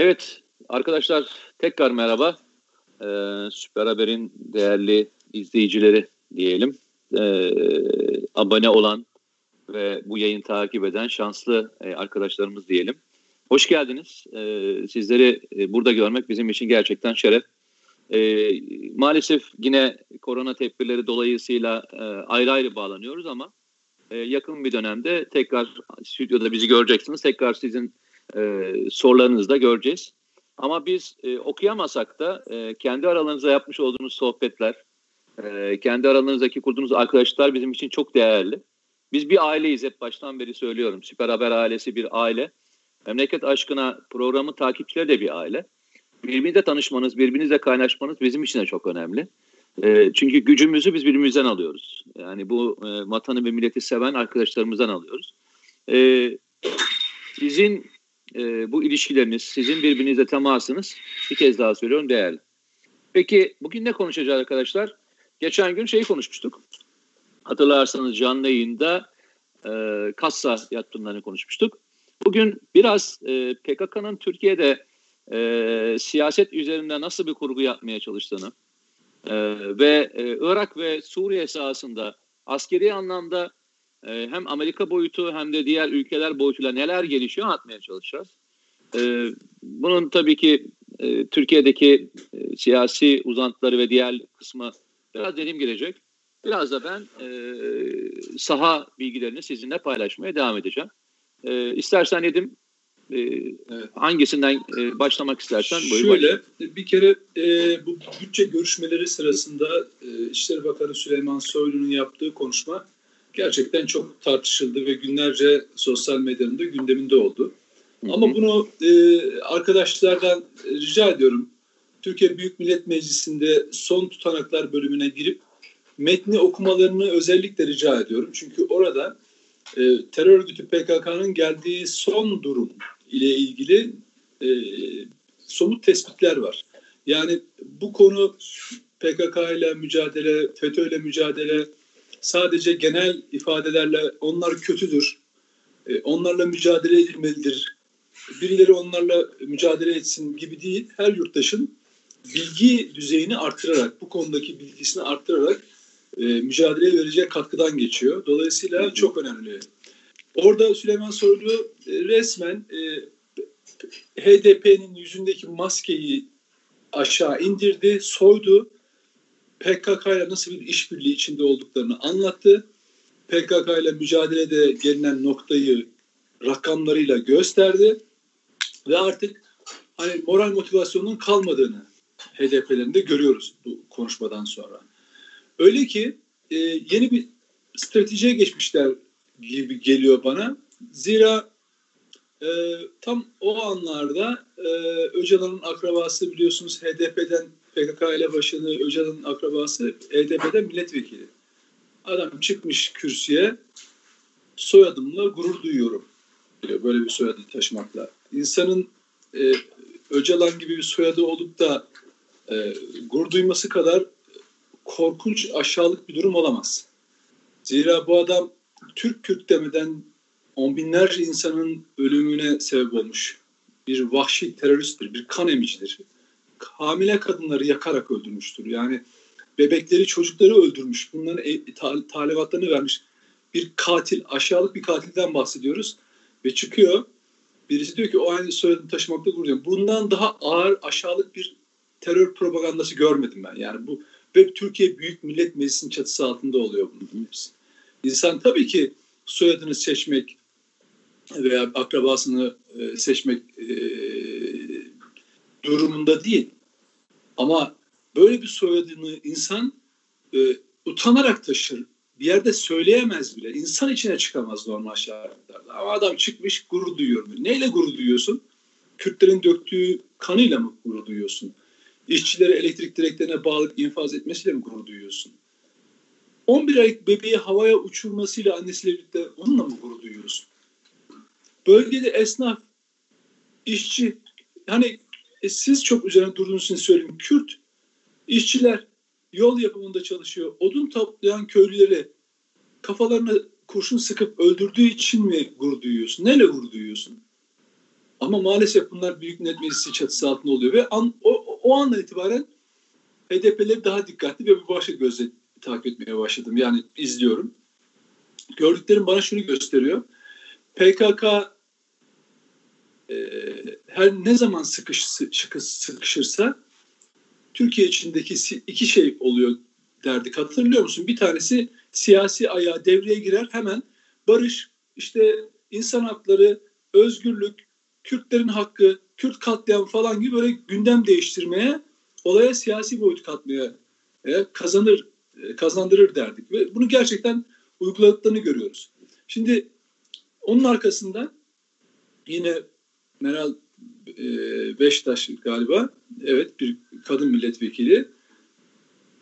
Evet arkadaşlar tekrar merhaba. Ee, Süper Haber'in değerli izleyicileri diyelim. Ee, abone olan ve bu yayın takip eden şanslı e, arkadaşlarımız diyelim. Hoş geldiniz. Ee, sizleri e, burada görmek bizim için gerçekten şeref. Ee, maalesef yine korona tedbirleri dolayısıyla e, ayrı ayrı bağlanıyoruz ama e, yakın bir dönemde tekrar stüdyoda bizi göreceksiniz. Tekrar sizin e, sorularınızı da göreceğiz. Ama biz e, okuyamasak da e, kendi aralarınızda yapmış olduğunuz sohbetler, e, kendi aralarınızdaki kurduğunuz arkadaşlar bizim için çok değerli. Biz bir aileyiz hep baştan beri söylüyorum. Süper Haber ailesi bir aile. Memleket Aşkına programı takipçileri de bir aile. Birbirinizle tanışmanız, birbirinizle kaynaşmanız bizim için de çok önemli. E, çünkü gücümüzü biz birbirimizden alıyoruz. Yani bu e, vatanı ve milleti seven arkadaşlarımızdan alıyoruz. E, sizin e, bu ilişkileriniz, sizin birbirinizle temasınız bir kez daha söylüyorum değerli. Peki bugün ne konuşacağız arkadaşlar? Geçen gün şeyi konuşmuştuk. Hatırlarsanız canlı yayında e, kassa yatırımlarını konuşmuştuk. Bugün biraz e, PKK'nın Türkiye'de e, siyaset üzerinde nasıl bir kurgu yapmaya çalıştığını e, ve e, Irak ve Suriye sahasında askeri anlamda e, hem Amerika boyutu hem de diğer ülkeler boyutuyla neler gelişiyor anlatmaya çalışacağız. E, bunun tabii ki e, Türkiye'deki e, siyasi uzantıları ve diğer kısmı biraz dediğim gelecek. Biraz da ben e, saha bilgilerini sizinle paylaşmaya devam edeceğim. E, istersen Nedim e, evet. hangisinden e, başlamak istersen buyur Şöyle başla. bir kere e, bu bütçe görüşmeleri sırasında e, İçişleri Bakanı Süleyman Soylu'nun yaptığı konuşma gerçekten çok tartışıldı ve günlerce sosyal medyanın da gündeminde oldu. Hı hı. Ama bunu e, arkadaşlardan rica ediyorum. Türkiye Büyük Millet Meclisi'nde son tutanaklar bölümüne girip metni okumalarını özellikle rica ediyorum. Çünkü orada e, terör örgütü PKK'nın geldiği son durum ile ilgili e, somut tespitler var. Yani bu konu PKK ile mücadele, FETÖ ile mücadele, sadece genel ifadelerle onlar kötüdür, e, onlarla mücadele edilmelidir, birileri onlarla mücadele etsin gibi değil. Her yurttaşın bilgi düzeyini arttırarak, bu konudaki bilgisini arttırarak e, mücadeleye verecek katkıdan geçiyor. Dolayısıyla çok önemli. Orada Süleyman Soylu e, resmen e, HDP'nin yüzündeki maskeyi aşağı indirdi, soydu PKK ile nasıl bir işbirliği içinde olduklarını anlattı. PKK ile mücadelede gelinen noktayı rakamlarıyla gösterdi ve artık hani moral motivasyonun kalmadığını HDP'lerinde görüyoruz bu konuşmadan sonra. Öyle ki e, yeni bir stratejiye geçmişler gibi geliyor bana. Zira e, tam o anlarda e, Öcalan'ın akrabası biliyorsunuz HDP'den PKK ile başını Öcalan'ın akrabası HDP'den milletvekili. Adam çıkmış kürsüye soyadımla gurur duyuyorum böyle bir soyadı taşımakla. İnsanın e, Öcalan gibi bir soyadı olup da e, gurur duyması kadar korkunç aşağılık bir durum olamaz. Zira bu adam Türk Kürt demeden on binlerce insanın ölümüne sebep olmuş bir vahşi teröristtir, bir kan emicidir. Hamile kadınları yakarak öldürmüştür. Yani bebekleri, çocukları öldürmüş. Bunların e, ta, talimatlarını vermiş. Bir katil, aşağılık bir katilden bahsediyoruz. Ve çıkıyor, birisi diyor ki o aynı soyadını taşımakta gurur Bundan daha ağır, aşağılık bir terör propagandası görmedim ben. Yani bu ve Türkiye Büyük Millet Meclisi'nin çatısı altında oluyor bunun hepsi. İnsan tabii ki soyadını seçmek, veya akrabasını e, seçmek e, durumunda değil. Ama böyle bir soyadını insan e, utanarak taşır. Bir yerde söyleyemez bile. İnsan içine çıkamaz normal şartlarda. Ama adam çıkmış gurur duyuyor. Neyle gurur duyuyorsun? Kürtlerin döktüğü kanıyla mı gurur duyuyorsun? İşçileri elektrik direklerine bağlı infaz etmesiyle mi gurur duyuyorsun? 11 aylık bebeği havaya uçurmasıyla annesiyle birlikte onunla mı gurur duyuyorsun? Bölgede esnaf, işçi, hani e, siz çok üzerine durduğunuz için söyleyeyim. Kürt işçiler yol yapımında çalışıyor. Odun toplayan köylüleri kafalarına kurşun sıkıp öldürdüğü için mi gurur duyuyorsun? Neyle gurur duyuyorsun? Ama maalesef bunlar Büyük Millet Meclisi çatısı altında oluyor ve an, o, o andan itibaren HDP'leri daha dikkatli ve başka gözle takip etmeye başladım. Yani izliyorum. Gördüklerim bana şunu gösteriyor. PKK e, her ne zaman sıkış, sıkış, sıkışırsa Türkiye içindeki iki şey oluyor derdik. Hatırlıyor musun? Bir tanesi siyasi ayağı devreye girer hemen barış, işte insan hakları, özgürlük, Kürtlerin hakkı, Kürt katliam falan gibi böyle gündem değiştirmeye, olaya siyasi boyut katmaya e, kazanır e, kazandırır derdik ve bunu gerçekten uyguladıklarını görüyoruz. Şimdi onun arkasından yine Meral e, Beştaş galiba evet bir kadın milletvekili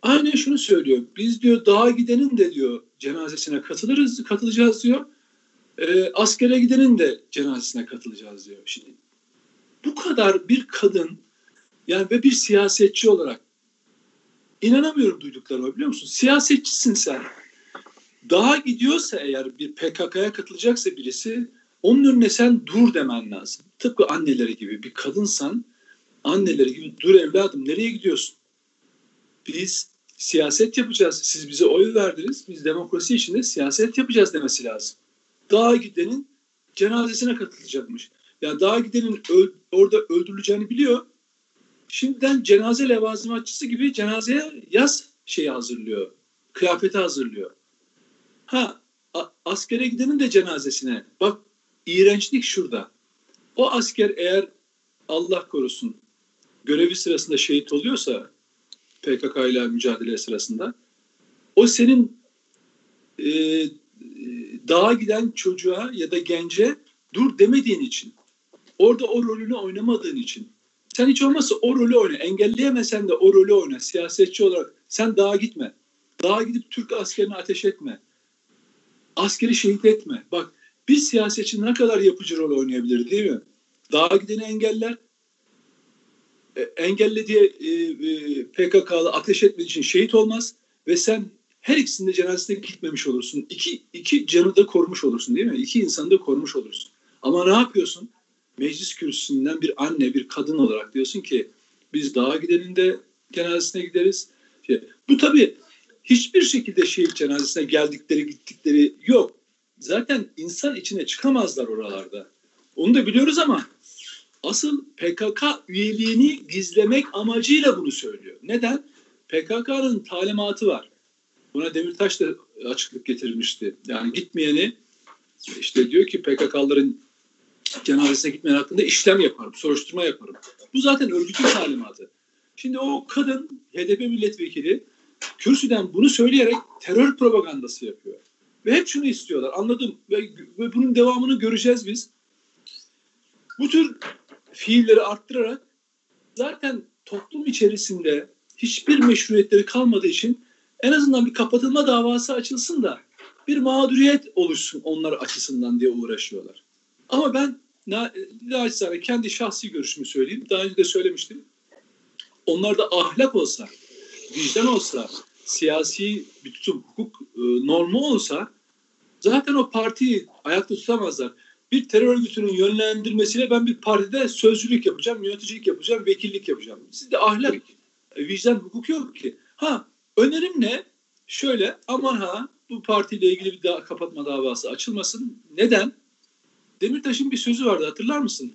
aynen şunu söylüyor. Biz diyor dağa gidenin de diyor cenazesine katılırız, katılacağız diyor. E, askere gidenin de cenazesine katılacağız diyor. Şimdi bu kadar bir kadın yani ve bir siyasetçi olarak inanamıyorum duyduklarıma biliyor musun? Siyasetçisin sen. Daha gidiyorsa eğer bir PKK'ya katılacaksa birisi onun önüne sen dur demen lazım. Tıpkı anneleri gibi bir kadınsan anneleri gibi dur evladım nereye gidiyorsun? Biz siyaset yapacağız. Siz bize oy verdiniz. Biz demokrasi içinde siyaset yapacağız demesi lazım. Dağa gidenin cenazesine katılacakmış. Yani dağa gidenin öl, orada öldürüleceğini biliyor. Şimdiden cenaze levazımatçısı gibi cenazeye yaz şeyi hazırlıyor. Kıyafeti hazırlıyor. Ha askere gidenin de cenazesine. Bak iğrençlik şurada. O asker eğer Allah korusun görevi sırasında şehit oluyorsa PKK ile mücadele sırasında o senin e, dağa giden çocuğa ya da gence dur demediğin için orada o rolünü oynamadığın için sen hiç olmazsa o rolü oyna. Engelleyemesen de o rolü oyna. Siyasetçi olarak sen dağa gitme. Dağa gidip Türk askerine ateş etme. Askeri şehit etme. Bak bir siyasetçi ne kadar yapıcı rol oynayabilir değil mi? Dağa gideni engeller. E, engelle diye e, e, PKK'lı ateş etmediği için şehit olmaz ve sen her ikisinde cenazesine gitmemiş olursun. İki, iki canı da korumuş olursun değil mi? İki insanı da korumuş olursun. Ama ne yapıyorsun? Meclis kürsüsünden bir anne, bir kadın olarak diyorsun ki biz dağa gidenin de cenazesine gideriz. Şey, bu tabii hiçbir şekilde şehit cenazesine geldikleri gittikleri yok. Zaten insan içine çıkamazlar oralarda. Onu da biliyoruz ama asıl PKK üyeliğini gizlemek amacıyla bunu söylüyor. Neden? PKK'nın talimatı var. Buna Demirtaş da açıklık getirmişti. Yani gitmeyeni işte diyor ki PKK'ların cenazesine gitmeyen hakkında işlem yaparım, soruşturma yaparım. Bu zaten örgütün talimatı. Şimdi o kadın HDP milletvekili kürsüden bunu söyleyerek terör propagandası yapıyor. Ve hep şunu istiyorlar. Anladım. Ve, ve bunun devamını göreceğiz biz. Bu tür fiilleri arttırarak zaten toplum içerisinde hiçbir meşruiyetleri kalmadığı için en azından bir kapatılma davası açılsın da bir mağduriyet oluşsun onlar açısından diye uğraşıyorlar. Ama ben naçizane kendi şahsi görüşümü söyleyeyim. Daha önce de söylemiştim. Onlarda ahlak olsa, vicdan olsa, siyasi bir tutum, hukuk e, normu olsa zaten o partiyi ayakta tutamazlar. Bir terör örgütünün yönlendirmesiyle ben bir partide sözcülük yapacağım, yöneticilik yapacağım, vekillik yapacağım. Sizde ahlak, e, vicdan, hukuk yok ki. Ha önerim ne? Şöyle aman ha bu partiyle ilgili bir daha kapatma davası açılmasın. Neden? Demirtaş'ın bir sözü vardı hatırlar mısın?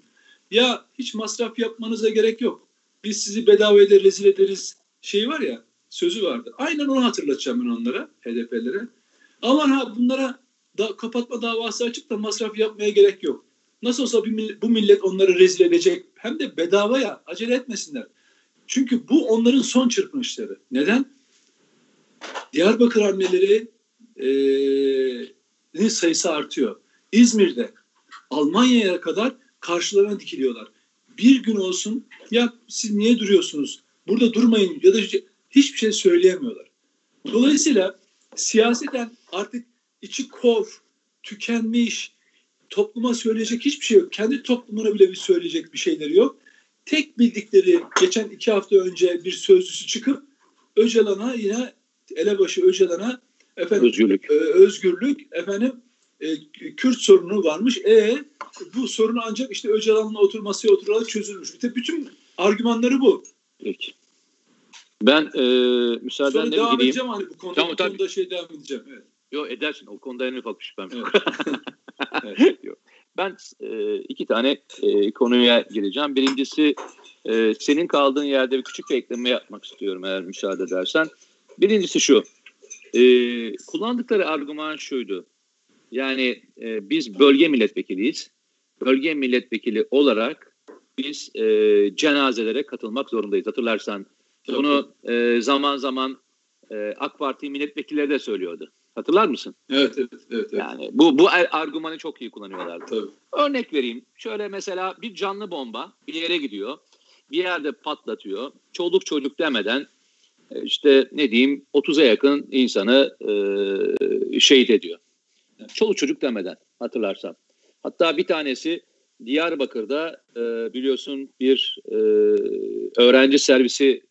Ya hiç masraf yapmanıza gerek yok. Biz sizi bedavaya rezil ederiz şeyi var ya sözü vardı. Aynen onu hatırlatacağım ben onlara, HDP'lere. Aman ha bunlara da, kapatma davası açıp da masraf yapmaya gerek yok. Nasıl olsa bir, bu millet onları rezil edecek. Hem de bedavaya acele etmesinler. Çünkü bu onların son çırpınışları. Neden? Diyarbakır hamleleri e, sayısı artıyor. İzmir'de Almanya'ya kadar karşılarına dikiliyorlar. Bir gün olsun ya siz niye duruyorsunuz? Burada durmayın ya da hiçbir şey söyleyemiyorlar. Dolayısıyla siyaseten artık içi kor, tükenmiş, topluma söyleyecek hiçbir şey yok. Kendi toplumuna bile bir söyleyecek bir şeyleri yok. Tek bildikleri geçen iki hafta önce bir sözlüsü çıkıp Öcalan'a yine elebaşı Öcalan'a efendim özgürlük, e, özgürlük efendim e, Kürt sorunu varmış. E bu sorun ancak işte Öcalan'la oturmasıya oturarak çözülmüş. Bütün argümanları bu. Peki. Ben e, müsaadenle Sonra devam gideyim. edeceğim hani bu konuda, Tamam, bu tabii. konuda şey devam edeceğim. Evet. Yok edersin. O konuda en ufak bir şüphem yok. Evet. Yok. Ben e, iki tane e, konuya gireceğim. Birincisi e, senin kaldığın yerde bir küçük bir ekleme yapmak istiyorum eğer müsaade edersen. Birincisi şu. E, kullandıkları argüman şuydu. Yani e, biz bölge milletvekiliyiz. Bölge milletvekili olarak biz e, cenazelere katılmak zorundayız. Hatırlarsan. Bunu e, zaman zaman e, AK Parti milletvekilleri de söylüyordu. Hatırlar mısın? Evet, evet, evet. evet. Yani bu bu argümanı çok iyi kullanıyorlardı. Tabii. Örnek vereyim. Şöyle mesela bir canlı bomba bir yere gidiyor. Bir yerde patlatıyor. Çoluk çocuk demeden e, işte ne diyeyim 30'a yakın insanı e, şehit ediyor. Çoluk çocuk demeden hatırlarsan. Hatta bir tanesi Diyarbakır'da e, biliyorsun bir e, öğrenci servisi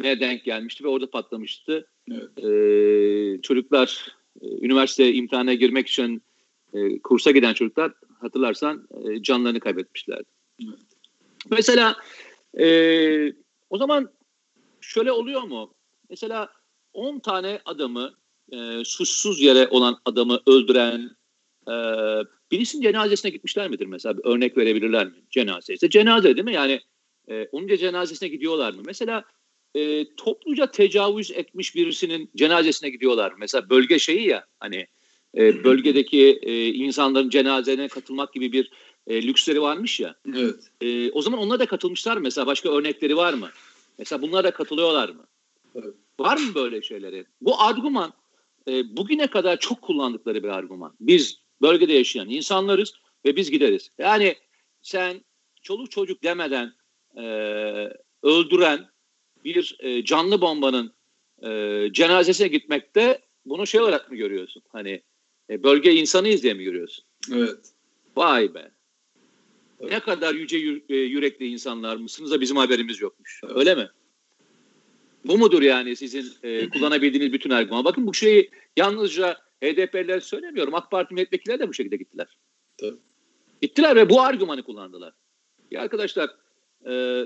ne denk gelmişti ve orada patlamıştı. Evet. E, çocuklar e, üniversite imtihanına girmek için e, kursa giden çocuklar hatırlarsan e, canlarını kaybetmişlerdi. Evet. Mesela e, o zaman şöyle oluyor mu? Mesela 10 tane adamı e, suçsuz yere olan adamı öldüren e, birisinin cenazesine gitmişler midir mesela? Bir örnek verebilirler mi? Cenaze ise cenaze değil mi? Yani e, onun da cenazesine gidiyorlar mı? Mesela e, topluca tecavüz etmiş birisinin cenazesine gidiyorlar. Mesela bölge şeyi ya hani e, bölgedeki e, insanların cenazene katılmak gibi bir e, lüksleri varmış ya. Evet. E, o zaman onlar da katılmışlar mı? Mesela başka örnekleri var mı? Mesela bunlar da katılıyorlar mı? Evet. Var mı böyle şeyleri? Bu argüman e, bugüne kadar çok kullandıkları bir argüman. Biz bölgede yaşayan insanlarız ve biz gideriz. Yani sen çoluk çocuk demeden e, öldüren bir e, canlı bombanın e, cenazesine gitmekte bunu şey olarak mı görüyorsun? Hani e, bölge insanıyız diye mi görüyorsun? Evet. Vay be. Evet. Ne kadar yüce yü- e, yürekli insanlar mısınız da bizim haberimiz yokmuş. Evet. Öyle mi? Bu mudur yani sizin e, kullanabildiğiniz bütün argüman? Bakın bu şeyi yalnızca HDP'liler söylemiyorum. AK Parti milletvekilleri de bu şekilde gittiler. Tabii. Gittiler ve bu argümanı kullandılar. Ya arkadaşlar e,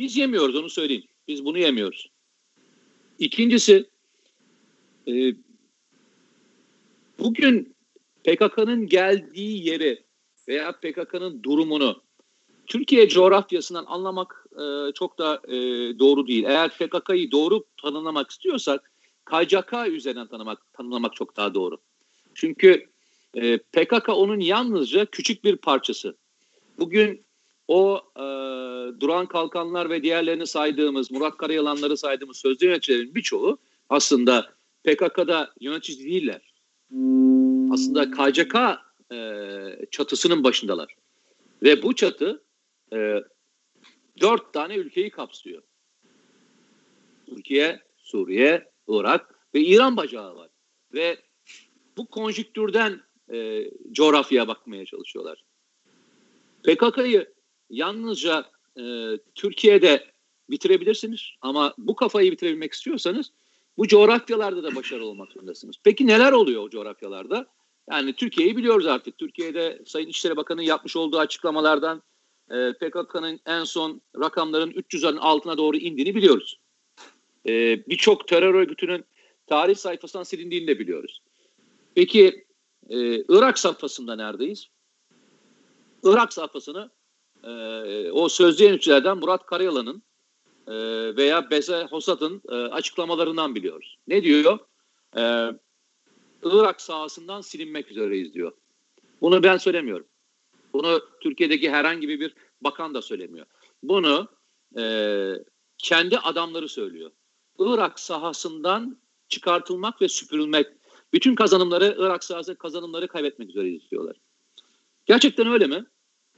biz yemiyoruz onu söyleyeyim. Biz bunu yemiyoruz. İkincisi e, bugün PKK'nın geldiği yeri veya PKK'nın durumunu Türkiye coğrafyasından anlamak e, çok da e, doğru değil. Eğer PKK'yı doğru tanımlamak istiyorsak KCK üzerinden tanımak, tanımlamak çok daha doğru. Çünkü e, PKK onun yalnızca küçük bir parçası. Bugün o e, Duran Kalkanlar ve diğerlerini saydığımız, Murat Karayalanları saydığımız sözde yöneticilerin birçoğu aslında PKK'da yönetici değiller. Aslında KCK e, çatısının başındalar. Ve bu çatı e, dört tane ülkeyi kapsıyor. Türkiye, Suriye, Irak ve İran bacağı var. Ve bu konjüktürden e, coğrafyaya bakmaya çalışıyorlar. PKK'yı yalnızca e, Türkiye'de bitirebilirsiniz ama bu kafayı bitirebilmek istiyorsanız bu coğrafyalarda da başarılı olmak zorundasınız. Peki neler oluyor o coğrafyalarda? Yani Türkiye'yi biliyoruz artık. Türkiye'de Sayın İçişleri Bakanı'nın yapmış olduğu açıklamalardan e, PKK'nın en son rakamların 300'lerin altına doğru indiğini biliyoruz. E, Birçok terör örgütünün tarih sayfasından silindiğini de biliyoruz. Peki e, Irak safhasında neredeyiz? Irak safhasını e, o sözlü yöneticilerden Murat Karayalan'ın e, veya Beze Hosat'ın e, açıklamalarından biliyoruz. Ne diyor? E, Irak sahasından silinmek üzereyiz diyor. Bunu ben söylemiyorum. Bunu Türkiye'deki herhangi bir bakan da söylemiyor. Bunu e, kendi adamları söylüyor. Irak sahasından çıkartılmak ve süpürülmek, bütün kazanımları Irak sahası kazanımları kaybetmek üzereyiz diyorlar. Gerçekten öyle mi?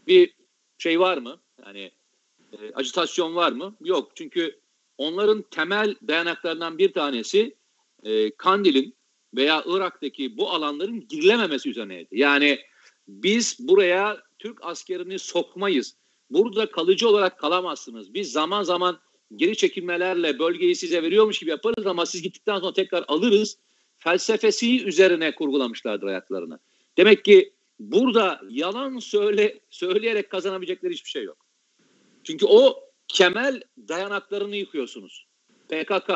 Bir şey var mı? Yani e, ajitasyon var mı? Yok. Çünkü onların temel dayanaklarından bir tanesi e, Kandil'in veya Irak'taki bu alanların girilememesi üzerineydi. Yani biz buraya Türk askerini sokmayız. Burada kalıcı olarak kalamazsınız. Biz zaman zaman geri çekilmelerle bölgeyi size veriyormuş gibi yaparız ama siz gittikten sonra tekrar alırız felsefesi üzerine kurgulamışlardır hayatlarını. Demek ki burada yalan söyle söyleyerek kazanabilecekleri hiçbir şey yok. Çünkü o kemel dayanaklarını yıkıyorsunuz. PKK,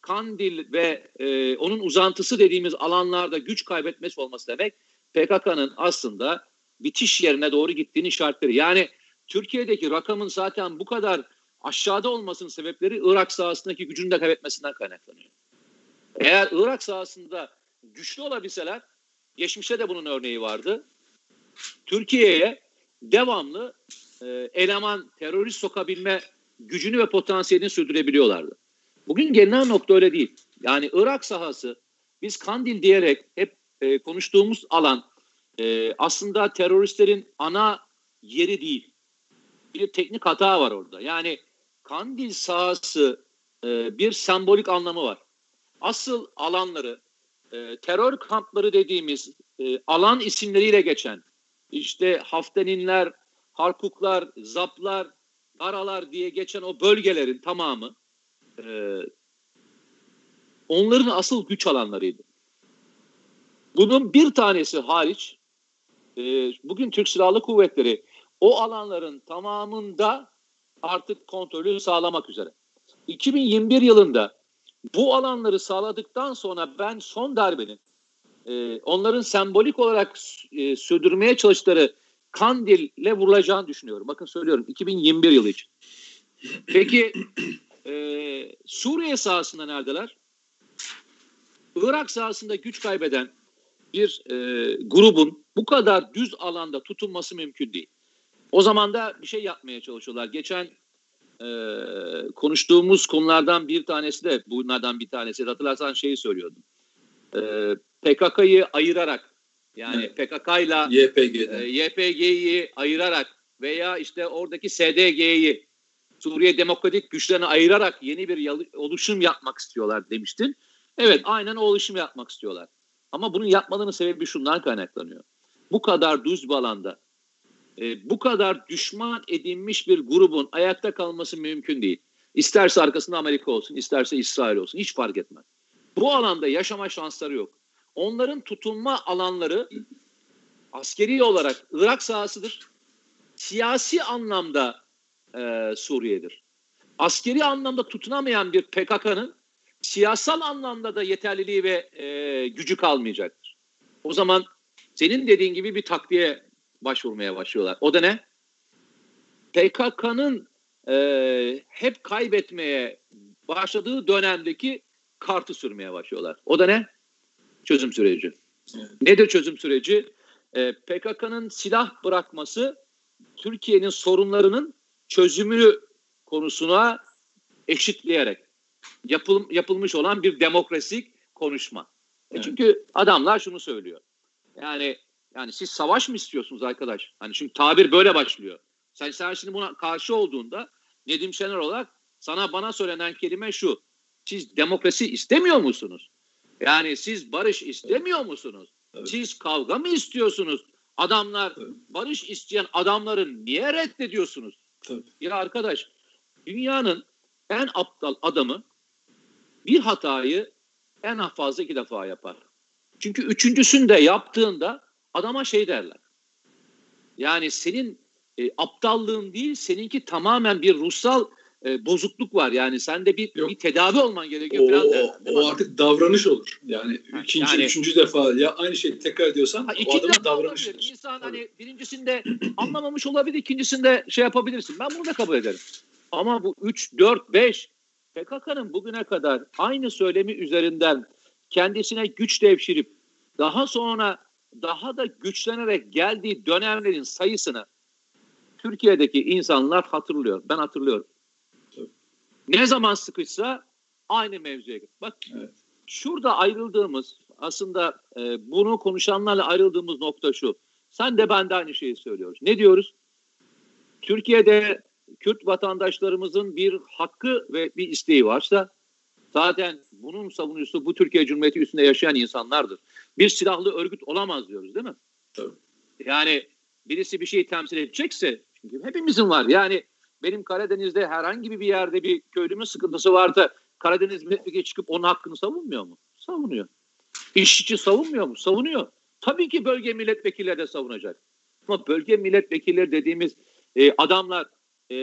Kandil ve e, onun uzantısı dediğimiz alanlarda güç kaybetmesi olması demek PKK'nın aslında bitiş yerine doğru gittiğini işaretleri. Yani Türkiye'deki rakamın zaten bu kadar aşağıda olmasının sebepleri Irak sahasındaki gücünü de kaybetmesinden kaynaklanıyor. Eğer Irak sahasında güçlü olabilseler, geçmişte de bunun örneği vardı. Türkiye'ye devamlı e, eleman, terörist sokabilme gücünü ve potansiyelini sürdürebiliyorlardı. Bugün gelinen nokta öyle değil. Yani Irak sahası biz Kandil diyerek hep e, konuştuğumuz alan e, aslında teröristlerin ana yeri değil. Bir teknik hata var orada. Yani Kandil sahası e, bir sembolik anlamı var. Asıl alanları e, terör kampları dediğimiz e, alan isimleriyle geçen işte Hafteninler, Harkuklar, Zaplar, Daralar diye geçen o bölgelerin tamamı e, onların asıl güç alanlarıydı. Bunun bir tanesi hariç e, bugün Türk Silahlı Kuvvetleri o alanların tamamında artık kontrolü sağlamak üzere. 2021 yılında bu alanları sağladıktan sonra ben son darbenin e, onların sembolik olarak e, sürdürmeye çalıştıkları Kandil'le vurulacağını düşünüyorum. Bakın söylüyorum 2021 yılı için. Peki e, Suriye sahasında neredeler? Irak sahasında güç kaybeden bir e, grubun bu kadar düz alanda tutunması mümkün değil. O zaman da bir şey yapmaya çalışıyorlar. Geçen e, konuştuğumuz konulardan bir tanesi de bunlardan bir tanesi. Hatırlarsan şeyi söylüyordum. E, PKK'yı ayırarak yani evet. PKK ile e, YPG'yi ayırarak veya işte oradaki SDG'yi Suriye Demokratik Güçlerini ayırarak yeni bir oluşum yapmak istiyorlar demiştin. Evet aynen o oluşum yapmak istiyorlar. Ama bunun yapmalarının sebebi şundan kaynaklanıyor. Bu kadar düz bir alanda e, bu kadar düşman edinmiş bir grubun ayakta kalması mümkün değil. İsterse arkasında Amerika olsun, isterse İsrail olsun hiç fark etmez. Bu alanda yaşama şansları yok. Onların tutunma alanları askeri olarak Irak sahasıdır. Siyasi anlamda e, Suriye'dir. Askeri anlamda tutunamayan bir PKK'nın siyasal anlamda da yeterliliği ve e, gücü kalmayacaktır. O zaman senin dediğin gibi bir takviye başvurmaya başlıyorlar. O da ne? PKK'nın e, hep kaybetmeye başladığı dönemdeki kartı sürmeye başlıyorlar. O da ne? Çözüm süreci. Evet. Nedir çözüm süreci? E, PKK'nın silah bırakması Türkiye'nin sorunlarının çözümü konusuna eşitleyerek yapıl, yapılmış olan bir demokrasik konuşma. E, evet. E çünkü adamlar şunu söylüyor. Yani yani siz savaş mı istiyorsunuz arkadaş? Hani çünkü tabir böyle başlıyor. Sen, sen şimdi buna karşı olduğunda Nedim Şener olarak sana bana söylenen kelime şu. Siz demokrasi istemiyor musunuz? Yani siz barış istemiyor musunuz? Evet. Siz kavga mı istiyorsunuz? Adamlar evet. barış isteyen adamları niye reddediyorsunuz? Evet. Ya arkadaş dünyanın en aptal adamı bir hatayı en fazla iki defa yapar. Çünkü üçüncüsünde yaptığında adama şey derler. Yani senin e, aptallığın değil, seninki tamamen bir ruhsal e, bozukluk var. Yani sende bir, bir tedavi olman gerekiyor o, falan derler. O, o artık davranış olur. Yani ha, ikinci, yani, üçüncü defa ya aynı şeyi tekrar ediyorsan ha, o adamın davranışıdır. İnsan Tabii. hani birincisinde anlamamış olabilir, ikincisinde şey yapabilirsin. Ben bunu da kabul ederim. Ama bu 3, 4, 5 PKK'nın bugüne kadar aynı söylemi üzerinden kendisine güç devşirip daha sonra daha da güçlenerek geldiği dönemlerin sayısını Türkiye'deki insanlar hatırlıyor. Ben hatırlıyorum. Ne zaman sıkışsa aynı mevzuya. Bak evet. şurada ayrıldığımız aslında e, bunu konuşanlarla ayrıldığımız nokta şu. Sen de ben de aynı şeyi söylüyoruz. Ne diyoruz? Türkiye'de Kürt vatandaşlarımızın bir hakkı ve bir isteği varsa zaten bunun savunucusu bu Türkiye Cumhuriyeti üstünde yaşayan insanlardır. Bir silahlı örgüt olamaz diyoruz değil mi? Tabii. Yani birisi bir şeyi temsil edecekse çünkü hepimizin var. Yani benim Karadeniz'de herhangi bir yerde bir köylümün sıkıntısı varsa Karadeniz milletvekili çıkıp onun hakkını savunmuyor mu? Savunuyor. İşçi savunmuyor mu? Savunuyor. Tabii ki bölge milletvekilleri de savunacak. Ama bölge milletvekilleri dediğimiz e, adamlar e,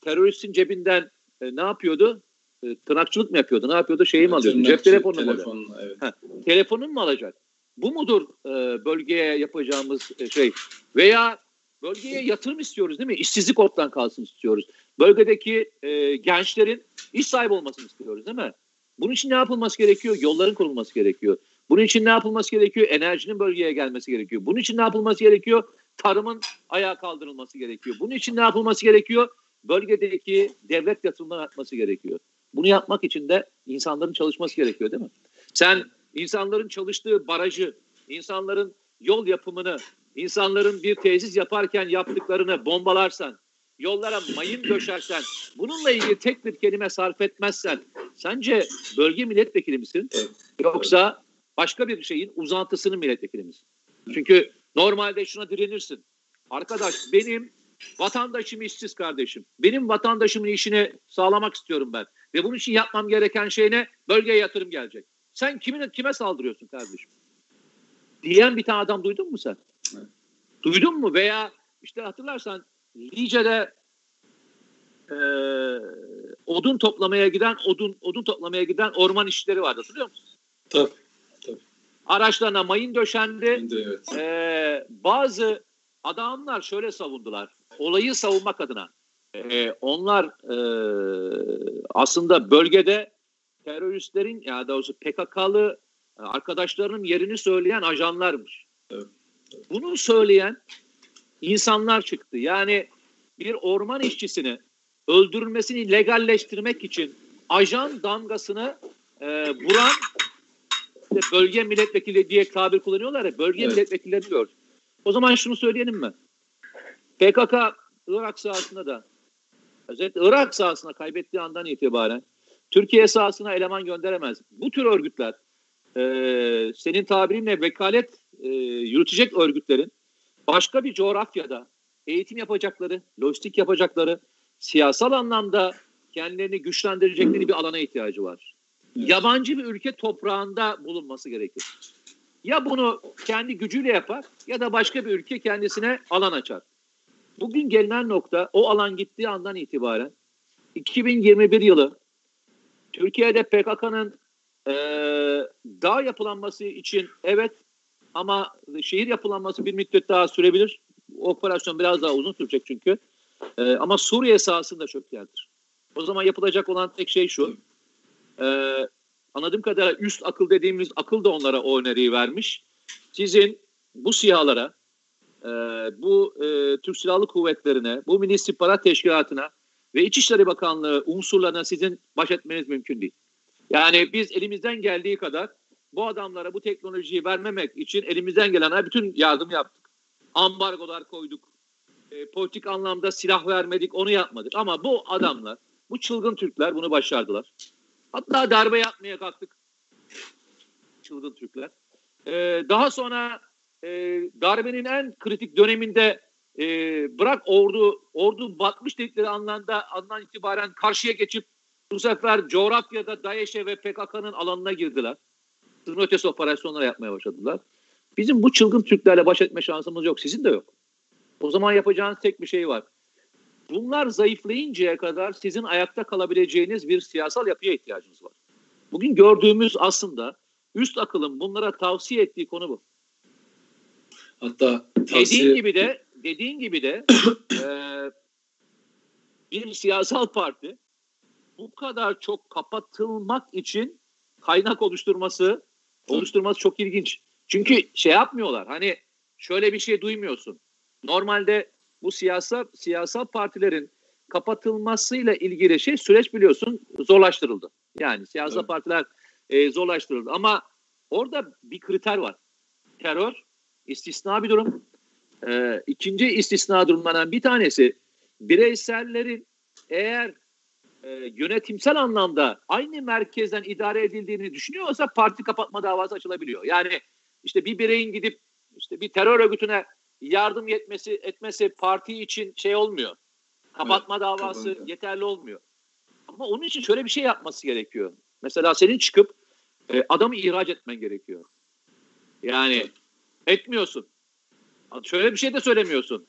teröristin cebinden e, ne yapıyordu? E, tırnakçılık mı yapıyordu? Ne yapıyordu? Şeyi mi alıyordu? Cep telefonunu telefon, mu alıyordu? Evet. Ha, telefonun mu alacak? Bu mudur e, bölgeye yapacağımız e, şey? Veya bölgeye yatırım istiyoruz değil mi? İşsizlik ortadan kalsın istiyoruz. Bölgedeki e, gençlerin iş sahibi olmasını istiyoruz değil mi? Bunun için ne yapılması gerekiyor? Yolların kurulması gerekiyor. Bunun için ne yapılması gerekiyor? Enerjinin bölgeye gelmesi gerekiyor. Bunun için ne yapılması gerekiyor? Tarımın ayağa kaldırılması gerekiyor. Bunun için ne yapılması gerekiyor? Bölgedeki devlet yatırımları artması gerekiyor. Bunu yapmak için de insanların çalışması gerekiyor değil mi? Sen insanların çalıştığı barajı, insanların yol yapımını, insanların bir tesis yaparken yaptıklarını bombalarsan, yollara mayın döşersen, bununla ilgili tek bir kelime sarf etmezsen, sence bölge milletvekili misin? Yoksa başka bir şeyin uzantısının milletvekili misin? Çünkü normalde şuna direnirsin. Arkadaş benim vatandaşım işsiz kardeşim. Benim vatandaşımın işini sağlamak istiyorum ben. Ve bunun için yapmam gereken şey ne? Bölgeye yatırım gelecek. Sen kimin kime saldırıyorsun kardeşim? Diyen bir tane adam duydun mu sen? Duydun mu? Veya işte hatırlarsan Lice'de e, odun toplamaya giden odun odun toplamaya giden orman işçileri vardı hatırlıyor musun? Tabii. tabii. Araçlarına mayın döşendi. evet. e, bazı adamlar şöyle savundular. Olayı savunmak adına. E, onlar e, aslında bölgede teröristlerin ya da doğrusu PKK'lı arkadaşlarının yerini söyleyen ajanlarmış. Evet. Bunu söyleyen insanlar çıktı. Yani bir orman işçisini öldürülmesini legalleştirmek için ajan damgasını e, vuran işte bölge milletvekili diye tabir kullanıyorlar ya bölge evet. milletvekilleri diyor. O zaman şunu söyleyelim mi? PKK Irak sahasında da özellikle Irak sahasına kaybettiği andan itibaren Türkiye sahasına eleman gönderemez. Bu tür örgütler e, senin tabirinle vekalet e, yürütecek örgütlerin başka bir coğrafyada eğitim yapacakları, lojistik yapacakları, siyasal anlamda kendilerini güçlendirecekleri bir alana ihtiyacı var. Evet. Yabancı bir ülke toprağında bulunması gerekir. Ya bunu kendi gücüyle yapar ya da başka bir ülke kendisine alan açar. Bugün gelinen nokta o alan gittiği andan itibaren 2021 yılı Türkiye'de PKK'nın e, dağ yapılanması için evet ama şehir yapılanması bir müddet daha sürebilir. O operasyon biraz daha uzun sürecek çünkü. E, ama Suriye sahasında çok yerdir. O zaman yapılacak olan tek şey şu. E, anladığım kadarıyla üst akıl dediğimiz akıl da onlara o öneriyi vermiş. Sizin bu sihalara, e, bu e, Türk Silahlı Kuvvetleri'ne, bu Milli İstihbarat Teşkilatı'na ve İçişleri Bakanlığı unsurlarına sizin baş etmeniz mümkün değil. Yani biz elimizden geldiği kadar bu adamlara bu teknolojiyi vermemek için elimizden gelen bütün yardım yaptık. Ambargolar koyduk. E, politik anlamda silah vermedik, onu yapmadık. Ama bu adamlar, bu çılgın Türkler bunu başardılar. Hatta darbe yapmaya kalktık. Çılgın Türkler. E, daha sonra e, darbenin en kritik döneminde e, bırak ordu ordu batmış dedikleri anlamda andan itibaren karşıya geçip bu sefer coğrafyada DAEŞ'e ve PKK'nın alanına girdiler. Sınır ötesi operasyonlar yapmaya başladılar. Bizim bu çılgın Türklerle baş etme şansımız yok. Sizin de yok. O zaman yapacağınız tek bir şey var. Bunlar zayıflayıncaya kadar sizin ayakta kalabileceğiniz bir siyasal yapıya ihtiyacınız var. Bugün gördüğümüz aslında üst akılın bunlara tavsiye ettiği konu bu. Hatta tavsiye... dediğin gibi de dediğin gibi de e, bir siyasal parti bu kadar çok kapatılmak için kaynak oluşturması oluşturması çok ilginç. Çünkü şey yapmıyorlar. Hani şöyle bir şey duymuyorsun. Normalde bu siyasal siyasal partilerin kapatılmasıyla ilgili şey süreç biliyorsun zorlaştırıldı. Yani siyasal evet. partiler e, zorlaştırıldı. Ama orada bir kriter var. Terör istisna bir durum. E, ikinci istisna durumlardan bir tanesi bireysellerin eğer e, yönetimsel anlamda aynı merkezden idare edildiğini düşünüyorsa parti kapatma davası açılabiliyor. Yani işte bir bireyin gidip işte bir terör örgütüne yardım yetmesi etmesi parti için şey olmuyor. Kapatma evet, davası kapandı. yeterli olmuyor. Ama onun için şöyle bir şey yapması gerekiyor. Mesela senin çıkıp e, adamı ihraç etmen gerekiyor. Yani etmiyorsun. Şöyle bir şey de söylemiyorsun.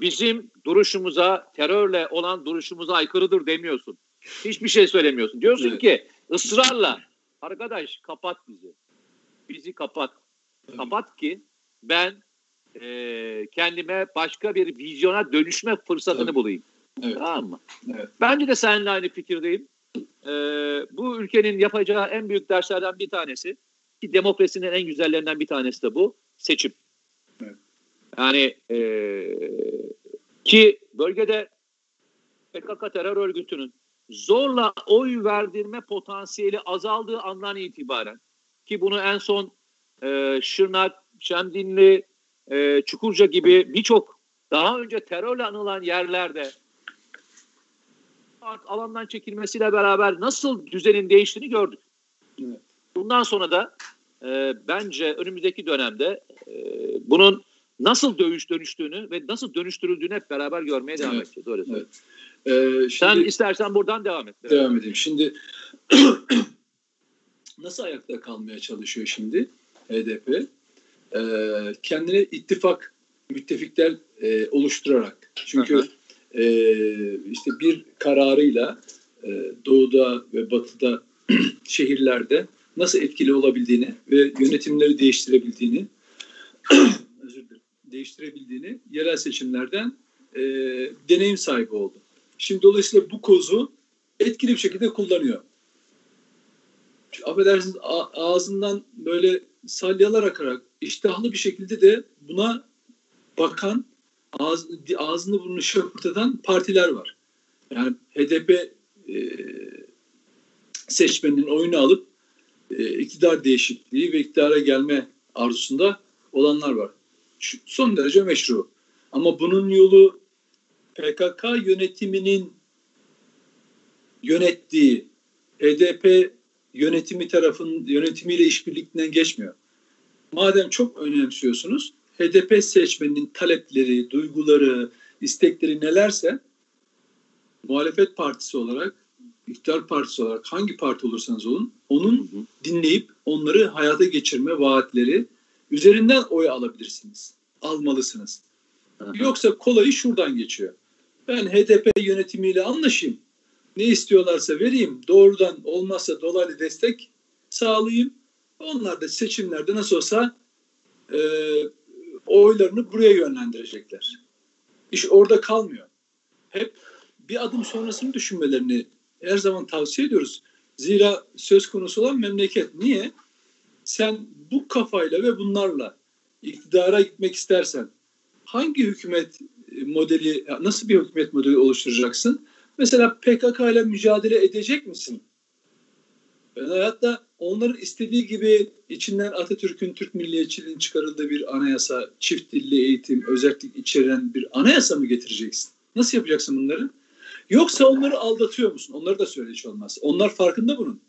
Bizim duruşumuza, terörle olan duruşumuza aykırıdır demiyorsun. Hiçbir şey söylemiyorsun. Diyorsun evet. ki ısrarla arkadaş kapat bizi. Bizi kapat. Evet. Kapat ki ben e, kendime başka bir vizyona dönüşme fırsatını evet. bulayım. Evet. Tamam mı? Evet. Bence de seninle aynı fikirdeyim. Ee, bu ülkenin yapacağı en büyük derslerden bir tanesi ki demokrasinin en güzellerinden bir tanesi de bu seçim. Evet. Yani e, ki bölgede PKK terör örgütünün zorla oy verdirme potansiyeli azaldığı andan itibaren ki bunu en son e, Şırnak, Şemdinli, e, Çukurca gibi birçok daha önce terörle anılan yerlerde alandan çekilmesiyle beraber nasıl düzenin değiştiğini gördük. Evet. Bundan sonra da e, bence önümüzdeki dönemde e, bunun nasıl dövüş dönüştüğünü ve nasıl dönüştürüldüğünü hep beraber görmeye devam evet. edeceğiz. Öyle evet. Ee, şimdi, Sen istersen buradan devam et. Devam edeyim. Şimdi nasıl ayakta kalmaya çalışıyor şimdi HDP? Ee, kendine ittifak müttefikler e, oluşturarak. Çünkü e, işte bir kararıyla e, doğuda ve batıda şehirlerde nasıl etkili olabildiğini ve yönetimleri değiştirebildiğini özür dilerim, değiştirebildiğini yerel seçimlerden e, deneyim sahibi oldu. Şimdi dolayısıyla bu kozu etkili bir şekilde kullanıyor. Affedersiniz ağzından böyle salyalar akarak iştahlı bir şekilde de buna bakan ağız, ağzını burnunu şöpürteden partiler var. Yani HDP e, seçmeninin oyunu alıp e, iktidar değişikliği ve iktidara gelme arzusunda olanlar var. Şu, son derece meşru. Ama bunun yolu PKK yönetiminin yönettiği HDP yönetimi tarafın yönetimiyle işbirliğinden geçmiyor. Madem çok önemsiyorsunuz HDP seçmeninin talepleri, duyguları, istekleri nelerse muhalefet partisi olarak, iktidar partisi olarak hangi parti olursanız olun onun dinleyip onları hayata geçirme vaatleri üzerinden oy alabilirsiniz. Almalısınız. Yoksa kolayı şuradan geçiyor. Ben HDP yönetimiyle anlaşayım. Ne istiyorlarsa vereyim. Doğrudan olmazsa dolaylı destek sağlayayım. Onlar da seçimlerde nasıl olsa e, oylarını buraya yönlendirecekler. İş orada kalmıyor. Hep bir adım sonrasını düşünmelerini her zaman tavsiye ediyoruz. Zira söz konusu olan memleket. Niye? Sen bu kafayla ve bunlarla iktidara gitmek istersen hangi hükümet modeli, nasıl bir hükümet modeli oluşturacaksın? Mesela PKK ile mücadele edecek misin? Ben hayatta onların istediği gibi içinden Atatürk'ün Türk milliyetçiliğinin çıkarıldığı bir anayasa, çift dilli eğitim, özellik içeren bir anayasa mı getireceksin? Nasıl yapacaksın bunları? Yoksa onları aldatıyor musun? Onları da söyle hiç olmaz. Onlar farkında bunun.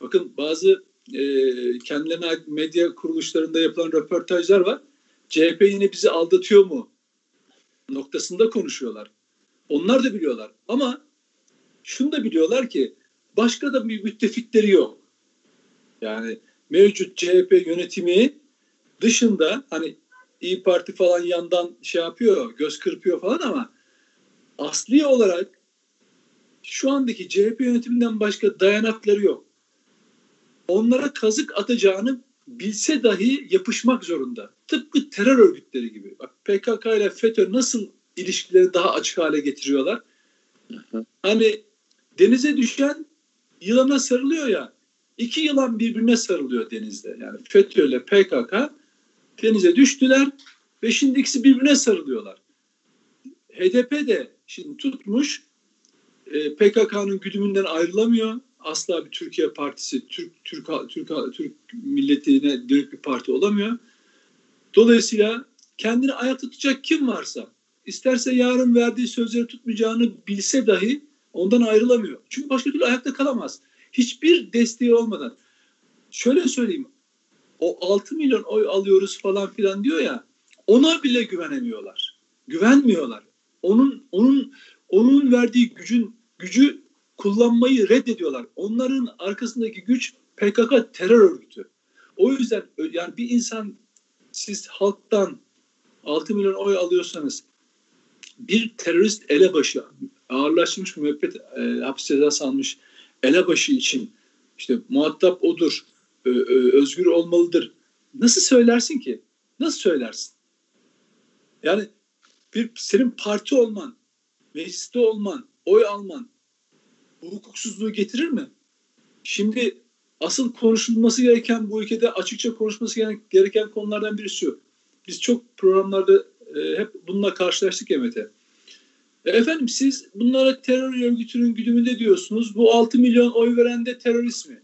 Bakın bazı e, kendilerine medya kuruluşlarında yapılan röportajlar var. CHP yine bizi aldatıyor mu? Noktasında konuşuyorlar. Onlar da biliyorlar. Ama şunu da biliyorlar ki başka da bir müttefikleri yok. Yani mevcut CHP yönetimi dışında hani İyi Parti falan yandan şey yapıyor, göz kırpıyor falan ama asli olarak şu andaki CHP yönetiminden başka dayanakları yok. Onlara kazık atacağını bilse dahi yapışmak zorunda. Tıpkı terör örgütleri gibi. Bak PKK ile FETÖ nasıl ilişkileri daha açık hale getiriyorlar? Hani denize düşen yılana sarılıyor ya. İki yılan birbirine sarılıyor denizde. Yani FETÖ ile PKK denize düştüler ve şimdi ikisi birbirine sarılıyorlar. HDP de şimdi tutmuş e, PKK'nın güdümünden ayrılamıyor. Asla bir Türkiye partisi, Türk Türk Türk Türk milletine dönük bir parti olamıyor. Dolayısıyla kendini ayakta tutacak kim varsa, isterse yarın verdiği sözleri tutmayacağını bilse dahi ondan ayrılamıyor. Çünkü başka türlü ayakta kalamaz. Hiçbir desteği olmadan. Şöyle söyleyeyim. O 6 milyon oy alıyoruz falan filan diyor ya. Ona bile güvenemiyorlar. Güvenmiyorlar. Onun onun onun verdiği gücün gücü kullanmayı reddediyorlar. Onların arkasındaki güç PKK terör örgütü. O yüzden yani bir insan siz halktan 6 milyon oy alıyorsanız bir terörist elebaşı ağırlaşmış müebbet e, hapis cezası almış elebaşı için işte muhatap odur, ö, ö, özgür olmalıdır. Nasıl söylersin ki? Nasıl söylersin? Yani bir senin parti olman, mecliste olman, oy alman bu hukuksuzluğu getirir mi? Şimdi asıl konuşulması gereken bu ülkede açıkça konuşması gereken konulardan birisi şu. Biz çok programlarda e, hep bununla karşılaştık ya Mete. E, efendim siz bunlara terör örgütünün güdümünde diyorsunuz. Bu 6 milyon oy veren de terörist mi?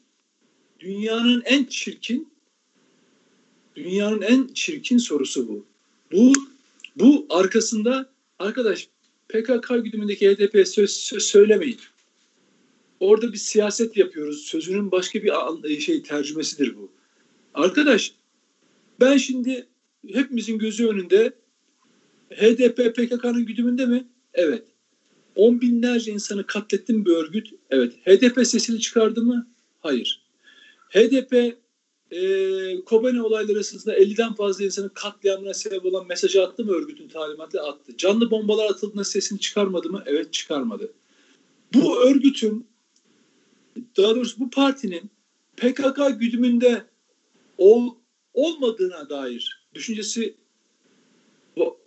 Dünyanın en çirkin dünyanın en çirkin sorusu bu. Bu bu arkasında arkadaş PKK güdümündeki HDP söz, söz söylemeyin. Orada bir siyaset yapıyoruz. Sözünün başka bir şey tercümesidir bu. Arkadaş ben şimdi hepimizin gözü önünde HDP PKK'nın güdümünde mi? Evet. On binlerce insanı katlettim bir örgüt. Evet. HDP sesini çıkardı mı? Hayır. HDP e, Kobane olayları sırasında 50'den fazla insanın katliamına sebep olan mesajı attı mı örgütün talimatı? Attı. Canlı bombalar atıldığında sesini çıkarmadı mı? Evet çıkarmadı. Bu örgütün daha doğrusu bu partinin PKK güdümünde ol, olmadığına dair düşüncesi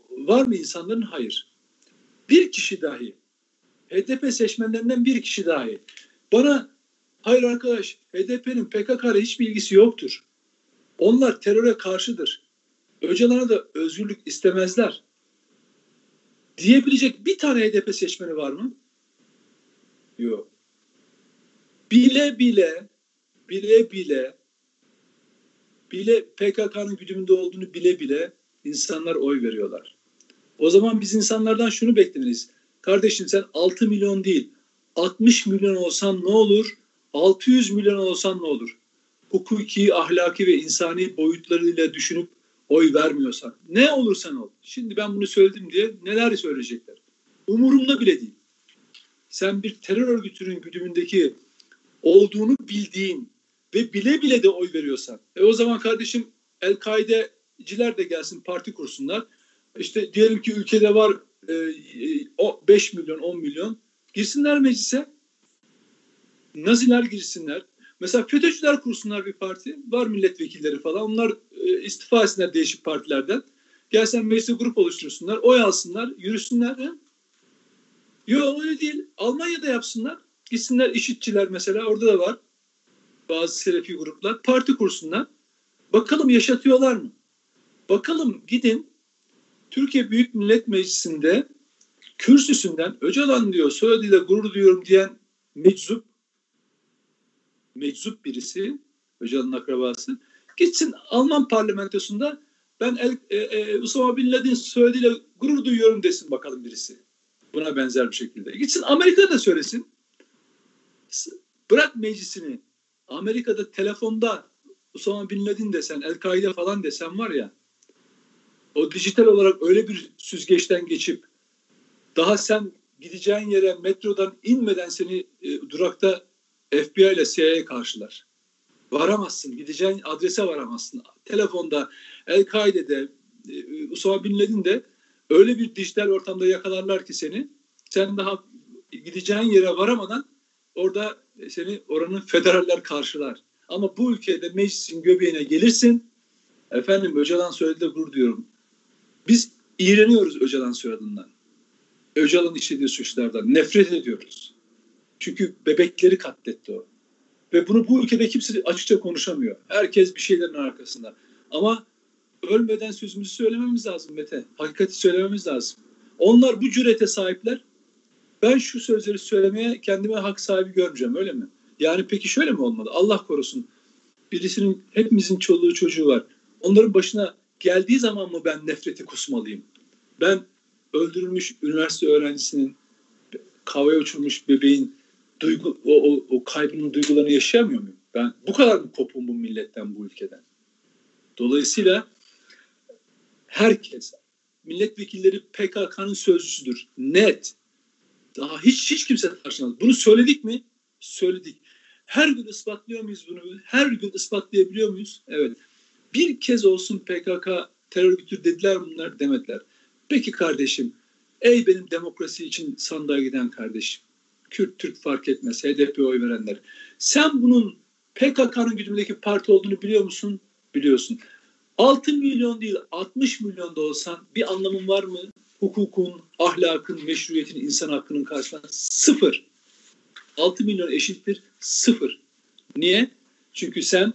var mı insanların? Hayır. Bir kişi dahi HDP seçmenlerinden bir kişi dahi bana hayır arkadaş HDP'nin PKK ile hiçbir ilgisi yoktur. Onlar teröre karşıdır. Öcalan'a da özgürlük istemezler. Diyebilecek bir tane HDP seçmeni var mı? Yok. Bile bile bile bile bile PKK'nın güdümünde olduğunu bile bile insanlar oy veriyorlar. O zaman biz insanlardan şunu beklemeliyiz. Kardeşim sen 6 milyon değil 60 milyon olsan ne olur? 600 milyon olsan ne olur? Hukuki, ahlaki ve insani boyutlarıyla düşünüp oy vermiyorsan. Ne olursan ol. Şimdi ben bunu söyledim diye neler söyleyecekler. Umurumda bile değil. Sen bir terör örgütünün güdümündeki olduğunu bildiğin ve bile bile de oy veriyorsan. E o zaman kardeşim El-Kaide'ciler de gelsin parti kursunlar. İşte diyelim ki ülkede var e, e o 5 milyon 10 milyon girsinler meclise. Naziler girsinler. Mesela FETÖ'cüler kursunlar bir parti. Var milletvekilleri falan. Onlar e, istifa etsinler değişik partilerden. Gelsen meclise grup oluştursunlar. Oy alsınlar. Yürüsünler. Yok öyle değil. Almanya'da yapsınlar. Gitsinler işitçiler mesela. Orada da var. Bazı selefi gruplar. Parti kursunlar. Bakalım yaşatıyorlar mı? Bakalım gidin Türkiye Büyük Millet Meclisi'nde kürsüsünden Öcalan diyor soyadıyla gurur duyuyorum diyen meczup meczup birisi Öcalan'ın akrabası gitsin Alman parlamentosunda ben El, e, e, Usama Bin Laden soyadıyla gurur duyuyorum desin bakalım birisi. Buna benzer bir şekilde. Gitsin Amerika'da da söylesin. Bırak meclisini. Amerika'da telefonda Usama Bin Laden desen, El-Kaide falan desen var ya o dijital olarak öyle bir süzgeçten geçip daha sen gideceğin yere metrodan inmeden seni e, durakta FBI ile CIA karşılar. Varamazsın. Gideceğin adrese varamazsın. Telefonda, El-Kaide'de, e, Usama Bin Laden'de öyle bir dijital ortamda yakalarlar ki seni. Sen daha gideceğin yere varamadan orada seni oranın federaller karşılar. Ama bu ülkede meclisin göbeğine gelirsin. Efendim Öcalan söyledi de gurur diyorum. Biz iğreniyoruz Öcalan soyadından. Öcalan işlediği suçlardan nefret ediyoruz. Çünkü bebekleri katletti o. Ve bunu bu ülkede kimse açıkça konuşamıyor. Herkes bir şeylerin arkasında. Ama ölmeden sözümüzü söylememiz lazım Mete. Hakikati söylememiz lazım. Onlar bu cürete sahipler. Ben şu sözleri söylemeye kendime hak sahibi görmeyeceğim öyle mi? Yani peki şöyle mi olmalı? Allah korusun. Birisinin hepimizin çoluğu çocuğu var. Onların başına geldiği zaman mı ben nefreti kusmalıyım? Ben öldürülmüş üniversite öğrencisinin kavaya uçurmuş bebeğin duygu, o, o, o kaybının duygularını yaşayamıyor muyum? Ben bu kadar mı kopum bu milletten, bu ülkeden? Dolayısıyla herkes, milletvekilleri PKK'nın sözcüsüdür. Net. Daha hiç hiç kimse tartışmaz. Bunu söyledik mi? Söyledik. Her gün ispatlıyor muyuz bunu? Her gün ispatlayabiliyor muyuz? Evet. Bir kez olsun PKK terör örgütü dediler bunlar demediler. Peki kardeşim, ey benim demokrasi için sandığa giden kardeşim. Kürt, Türk fark etmez, HDP oy verenler. Sen bunun PKK'nın güdümündeki parti olduğunu biliyor musun? Biliyorsun. 6 milyon değil 60 milyon da olsan bir anlamın var mı? Hukukun, ahlakın, meşruiyetin, insan hakkının karşısında sıfır. 6 milyon eşittir sıfır. Niye? Çünkü sen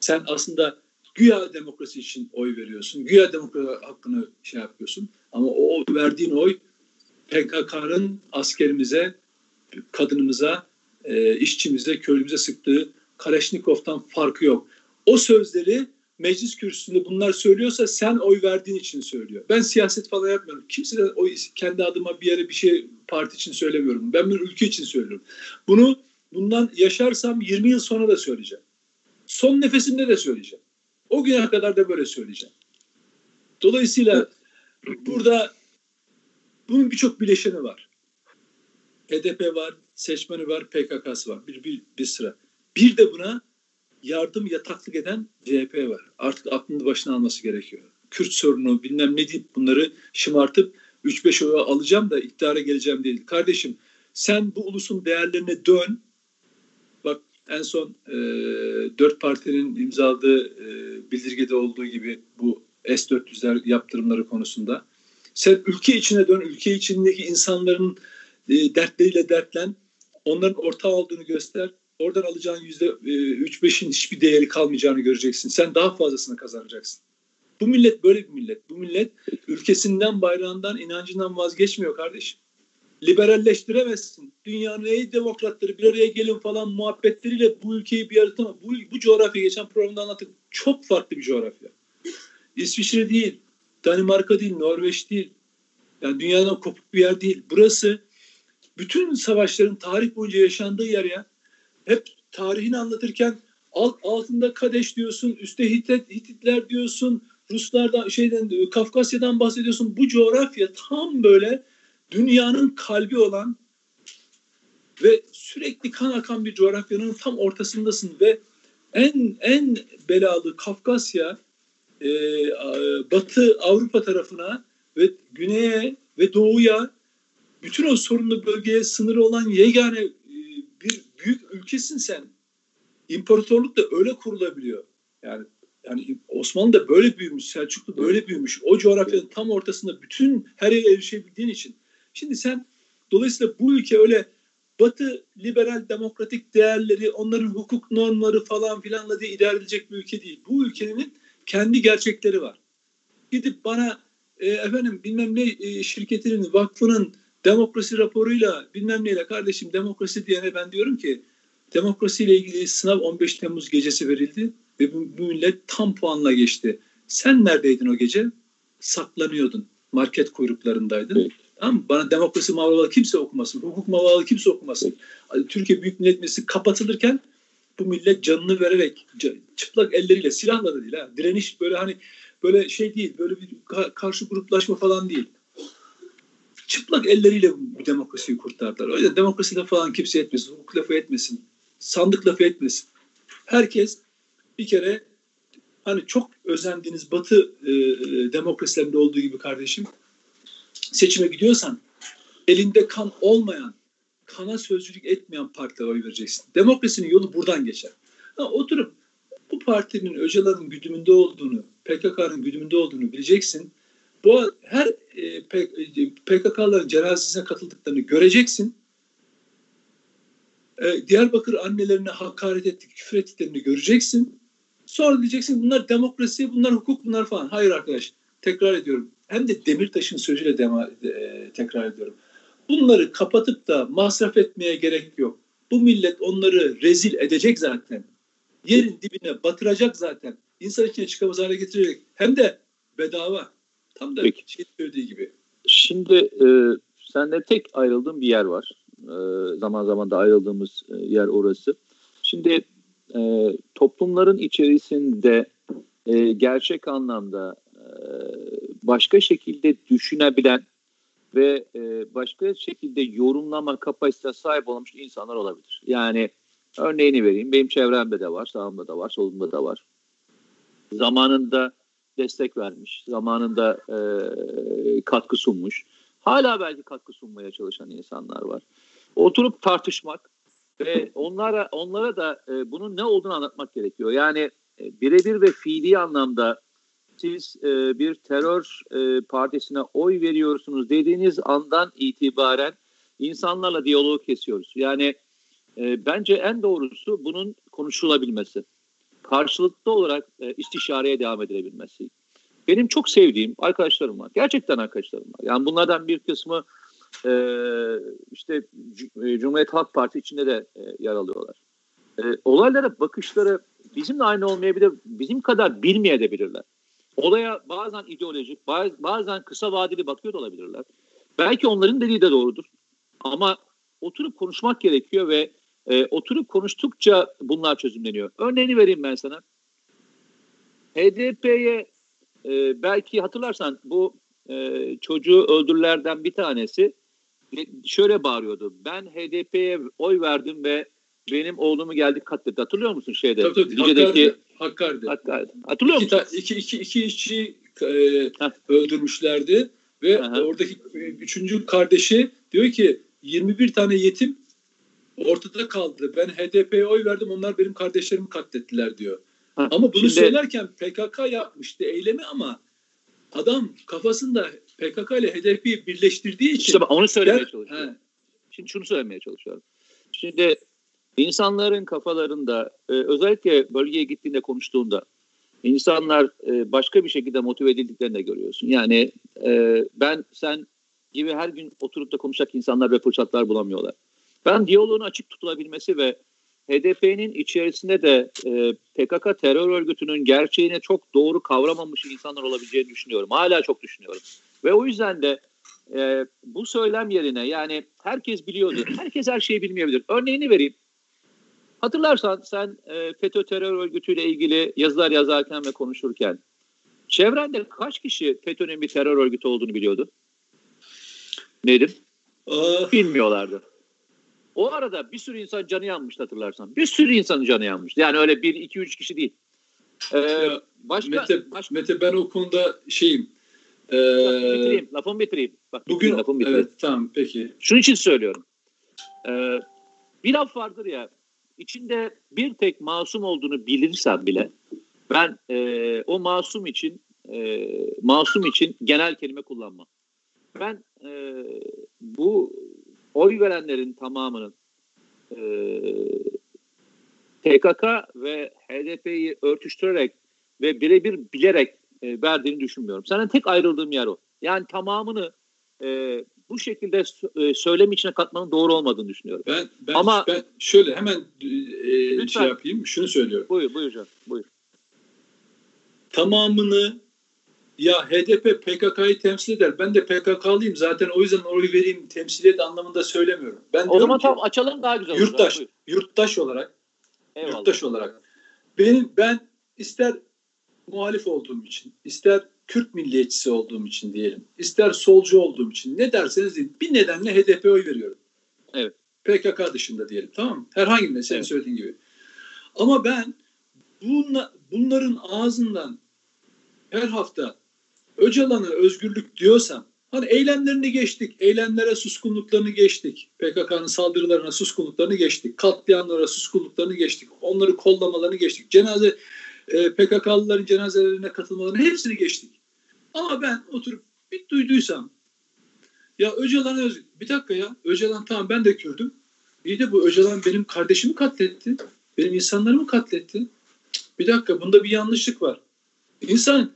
sen aslında güya demokrasi için oy veriyorsun. Güya demokrasi hakkını şey yapıyorsun. Ama o verdiğin oy PKK'nın askerimize, kadınımıza, e, işçimize, köylümüze sıktığı Kaleşnikov'tan farkı yok. O sözleri meclis kürsüsünde bunlar söylüyorsa sen oy verdiğin için söylüyor. Ben siyaset falan yapmıyorum. Kimse de oy kendi adıma bir yere bir şey parti için söylemiyorum. Ben bir ülke için söylüyorum. Bunu bundan yaşarsam 20 yıl sonra da söyleyeceğim. Son nefesimde de söyleyeceğim. O güne kadar da böyle söyleyeceğim. Dolayısıyla burada bunun birçok bileşeni var. HDP var, seçmeni var, PKK'sı var. Bir, bir, bir sıra. Bir de buna yardım yataklık eden CHP var. Artık aklını başına alması gerekiyor. Kürt sorunu bilmem ne deyip bunları şımartıp 3-5 oya alacağım da iktidara geleceğim değil. Kardeşim sen bu ulusun değerlerine dön. Bak en son e, dört partinin imzaladığı e, bildirgede olduğu gibi bu S-400'ler yaptırımları konusunda. Sen ülke içine dön, ülke içindeki insanların e, dertleriyle dertlen, onların ortağı olduğunu göster oradan alacağın yüzde e, üç beşin hiçbir değeri kalmayacağını göreceksin. Sen daha fazlasını kazanacaksın. Bu millet böyle bir millet. Bu millet ülkesinden, bayrağından, inancından vazgeçmiyor kardeşim. Liberalleştiremezsin. Dünyanın ey demokratları bir araya gelin falan muhabbetleriyle bu ülkeyi bir yaratama. Bu, bu coğrafya geçen programda anlattık. Çok farklı bir coğrafya. İsviçre değil, Danimarka değil, Norveç değil. Yani dünyadan kopuk bir yer değil. Burası bütün savaşların tarih boyunca yaşandığı yer ya hep tarihini anlatırken alt, altında Kadeş diyorsun, üstte Hitit, Hititler diyorsun, Ruslardan şeyden Kafkasya'dan bahsediyorsun. Bu coğrafya tam böyle dünyanın kalbi olan ve sürekli kan akan bir coğrafyanın tam ortasındasın ve en en belalı Kafkasya e, Batı Avrupa tarafına ve güneye ve doğuya bütün o sorunlu bölgeye sınırı olan yegane bir büyük ülkesin sen. İmparatorluk da öyle kurulabiliyor. Yani yani Osmanlı da böyle büyümüş, Selçuklu böyle büyümüş. O coğrafyanın tam ortasında bütün her yere erişebildiğin için. Şimdi sen dolayısıyla bu ülke öyle Batı liberal demokratik değerleri, onların hukuk normları falan filanla diye idare edilecek bir ülke değil. Bu ülkenin kendi gerçekleri var. Gidip bana e, efendim bilmem ne e, şirketinin, vakfının demokrasi raporuyla bilmem neyle kardeşim demokrasi diyene ben diyorum ki demokrasiyle ilgili sınav 15 Temmuz gecesi verildi ve bu, bu millet tam puanla geçti. Sen neredeydin o gece? Saklanıyordun. Market kuyruklarındaydın. Evet. Tamam Bana demokrasi mavralı kimse okumasın. Hukuk mavralı kimse okumasın. Evet. Türkiye Büyük Millet Meclisi kapatılırken bu millet canını vererek çıplak elleriyle silahla da değil ha. Direniş böyle hani böyle şey değil. Böyle bir karşı gruplaşma falan değil çıplak elleriyle bu demokrasiyi kurtardılar. O yüzden demokrasi lafı falan kimse etmesin, hukuk lafı etmesin, sandık lafı etmesin. Herkes bir kere hani çok özendiğiniz batı e, demokrasilerinde olduğu gibi kardeşim seçime gidiyorsan elinde kan olmayan, kana sözcülük etmeyen partilere oy vereceksin. Demokrasinin yolu buradan geçer. Ha, oturup bu partinin Öcalan'ın güdümünde olduğunu, PKK'nın güdümünde olduğunu bileceksin bu her e, PKK'ların cenazesine katıldıklarını göreceksin. E, Diyarbakır annelerine hakaret ettik, küfür ettiklerini göreceksin. Sonra diyeceksin bunlar demokrasi, bunlar hukuk, bunlar falan. Hayır arkadaş, tekrar ediyorum. Hem de Demirtaş'ın sözüyle dema, e, tekrar ediyorum. Bunları kapatıp da masraf etmeye gerek yok. Bu millet onları rezil edecek zaten. Yerin dibine batıracak zaten. İnsan içine çıkamaz hale getirecek. Hem de bedava. Tam da Peki. şey söylediği gibi. Şimdi e, senle tek ayrıldığım bir yer var. E, zaman zaman da ayrıldığımız e, yer orası. Şimdi e, toplumların içerisinde e, gerçek anlamda e, başka şekilde düşünebilen ve e, başka şekilde yorumlama kapasitesine sahip olmuş insanlar olabilir. Yani Örneğini vereyim. Benim çevremde de var, sağımda da var, solumda da var. Zamanında destek vermiş, zamanında e, katkı sunmuş. Hala belki katkı sunmaya çalışan insanlar var. Oturup tartışmak ve onlara onlara da e, bunun ne olduğunu anlatmak gerekiyor. Yani e, birebir ve fiili anlamda siz e, bir terör e, partisine oy veriyorsunuz dediğiniz andan itibaren insanlarla diyaloğu kesiyoruz. Yani e, bence en doğrusu bunun konuşulabilmesi. Karşılıklı olarak e, istişareye devam edilebilmesi. Benim çok sevdiğim arkadaşlarım var. Gerçekten arkadaşlarım var. Yani bunlardan bir kısmı e, işte e, Cumhuriyet Halk Parti içinde de e, yer alıyorlar. E, olaylara bakışları bizimle aynı olmayabilir, bizim kadar bilmeyebilirler. Olaya bazen ideolojik, bazen kısa vadeli bakıyor da olabilirler. Belki onların dediği de doğrudur. Ama oturup konuşmak gerekiyor ve e, oturup konuştukça bunlar çözümleniyor. Örneğini vereyim ben sana. HDP'ye e, belki hatırlarsan bu e, çocuğu öldürülerden bir tanesi şöyle bağırıyordu. Ben HDP'ye oy verdim ve benim oğlumu geldi katletti. Hatırlıyor musun şeyde? Tabii tabii. Lice'deki, Hakkari'de. Hakkari'de. Hatırlıyor iki, musun? iki, iki, iki işçi e, öldürmüşlerdi ve Aha. oradaki üçüncü kardeşi diyor ki 21 tane yetim ortada kaldı. Ben HDP'ye oy verdim onlar benim kardeşlerimi katlettiler diyor. Ha, ama bunu şimdi, söylerken PKK yapmıştı eylemi ama adam kafasında PKK ile HDP'yi birleştirdiği için. İşte onu söylemeye der, çalışıyorum. He. Şimdi şunu söylemeye çalışıyorum. Şimdi insanların kafalarında e, özellikle bölgeye gittiğinde konuştuğunda insanlar e, başka bir şekilde motive edildiklerini de görüyorsun. Yani e, ben sen gibi her gün oturup da konuşacak insanlar ve fırsatlar bulamıyorlar. Ben diyaloğun açık tutulabilmesi ve HDP'nin içerisinde de e, PKK terör örgütünün gerçeğini çok doğru kavramamış insanlar olabileceğini düşünüyorum. Hala çok düşünüyorum. Ve o yüzden de e, bu söylem yerine yani herkes biliyordu. Herkes her şeyi bilmeyebilir. Örneğini vereyim. Hatırlarsan sen e, FETÖ terör örgütüyle ilgili yazılar yazarken ve konuşurken çevrende kaç kişi FETÖ'nün bir terör örgütü olduğunu biliyordu? Nedir? Aa. Bilmiyorlardı. O arada bir sürü insan canı yanmıştı hatırlarsan. Bir sürü insanın canı yanmıştı. Yani öyle bir, iki, üç kişi değil. Ee, başka, Mete, başka... Mete ben o konuda şeyim. Ee, bitireyim, lafımı bitireyim. Bak, bugün lafımı bitireyim. Evet tamam peki. Şunun için söylüyorum. Ee, bir laf vardır ya içinde bir tek masum olduğunu bilirsen bile ben e, o masum için e, masum için genel kelime kullanmam. Ben e, bu oy verenlerin tamamının e, PKK ve HDP'yi örtüştürerek ve birebir bilerek e, verdiğini düşünmüyorum. Senin tek ayrıldığım yer o. Yani tamamını e, bu şekilde e, söylem içine katmanın doğru olmadığını düşünüyorum. Ben, ben, Ama, ben şöyle hemen e, şey yapayım. Şunu söylüyorum. Buyur, buyur canım. Buyur. Tamamını ya HDP PKK'yı temsil eder. Ben de PKK'lıyım zaten o yüzden oy vereyim temsil et anlamında söylemiyorum. Ben o zaman tam açalım daha güzel olur. Yurttaş, yurttaş olarak Eyvallah. yurttaş olarak benim ben ister muhalif olduğum için, ister Kürt milliyetçisi olduğum için diyelim, ister solcu olduğum için ne derseniz deyin bir nedenle HDP oy veriyorum. Evet. PKK dışında diyelim tamam mı? Herhangi bir senin evet. söylediğin gibi. Ama ben bunla, bunların ağzından her hafta Öcalan'a özgürlük diyorsam hani eylemlerini geçtik, eylemlere suskunluklarını geçtik. PKK'nın saldırılarına suskunluklarını geçtik. Katliamlara suskunluklarını geçtik. Onları kollamalarını geçtik. Cenaze e, PKK'lıların cenazelerine katılmalarını hepsini geçtik. Ama ben oturup bir duyduysam ya Öcalan öz bir dakika ya Öcalan tamam ben de Kürdüm. İyi de bu Öcalan benim kardeşimi katletti. Benim insanlarımı katletti. Bir dakika bunda bir yanlışlık var. İnsan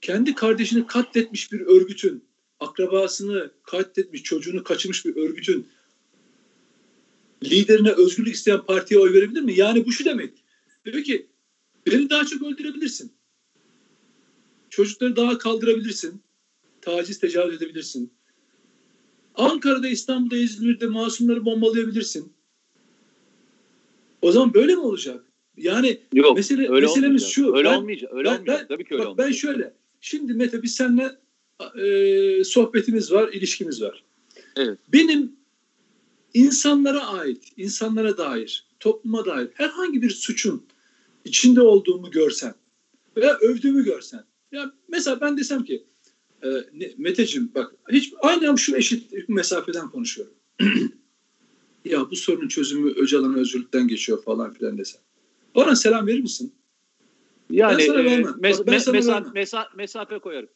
kendi kardeşini katletmiş bir örgütün, akrabasını katletmiş, çocuğunu kaçırmış bir örgütün liderine özgürlük isteyen partiye oy verebilir mi? Yani bu şu demek. Diyor ki beni daha çok öldürebilirsin. Çocukları daha kaldırabilirsin. Taciz, tecavüz edebilirsin. Ankara'da, İstanbul'da, İzmir'de masumları bombalayabilirsin. O zaman böyle mi olacak? Yani Yok, mesele, öyle meselemiz şu. Öyle ben, olmayacak. Öyle ben, olmayacak. Tabii ki öyle bak, olmayacak. Ben şöyle. Şimdi Mete biz seninle e, sohbetimiz var, ilişkimiz var. Evet. Benim insanlara ait, insanlara dair topluma dair herhangi bir suçun içinde olduğumu görsen veya övdüğümü görsen. Ya mesela ben desem ki e, Meteciğim bak hiç aynen şu eşit mesafeden konuşuyorum. ya bu sorunun çözümü Öcalan Özgürlük'ten geçiyor falan filan desem. Bana selam verir misin? Yani ben sana e, mes- ben sana mesa- mesa- mesafe koyarım.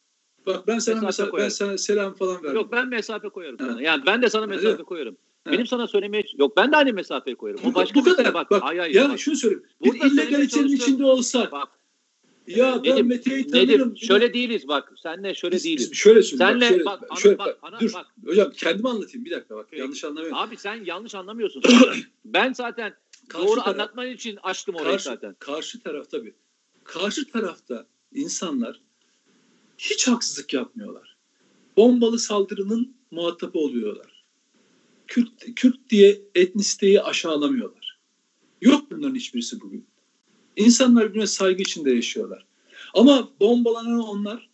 Bak ben sana mesafe mesela ben sana selam falan veririm. Yok ben mesafe koyarım sana. Yani ben de sana mesafe Öyle. koyarım. Ha. Benim sana söylemeye yok ben de aynı mesafeyi koyarım. O başka bu kadar. Bak, bak ay, ay, ya bak. şunu söyleyeyim. Bir illegalitenin içinde olsak. Bak, ya ben Nedim, Mete'yi tanırım. Nedim, şöyle değiliz bak. Senle şöyle biz, değiliz. Biz şöyle söyleyeyim. Senle bak, şöyle, bak, şöyle, bak, ana, dur. Bak. Hocam kendimi anlatayım bir dakika bak. Peki. Yanlış anlamayın. Abi sen yanlış anlamıyorsun. ben zaten karşı doğru taraf, anlatman için açtım orayı karşı, zaten. Karşı taraf tabii. Karşı tarafta insanlar hiç haksızlık yapmıyorlar. Bombalı saldırının muhatabı oluyorlar. Kürt, Kürt diye etnisiteyi aşağılamıyorlar. Yok bunların hiçbirisi bugün. İnsanlar birbirine saygı içinde yaşıyorlar. Ama bombalanan onlar,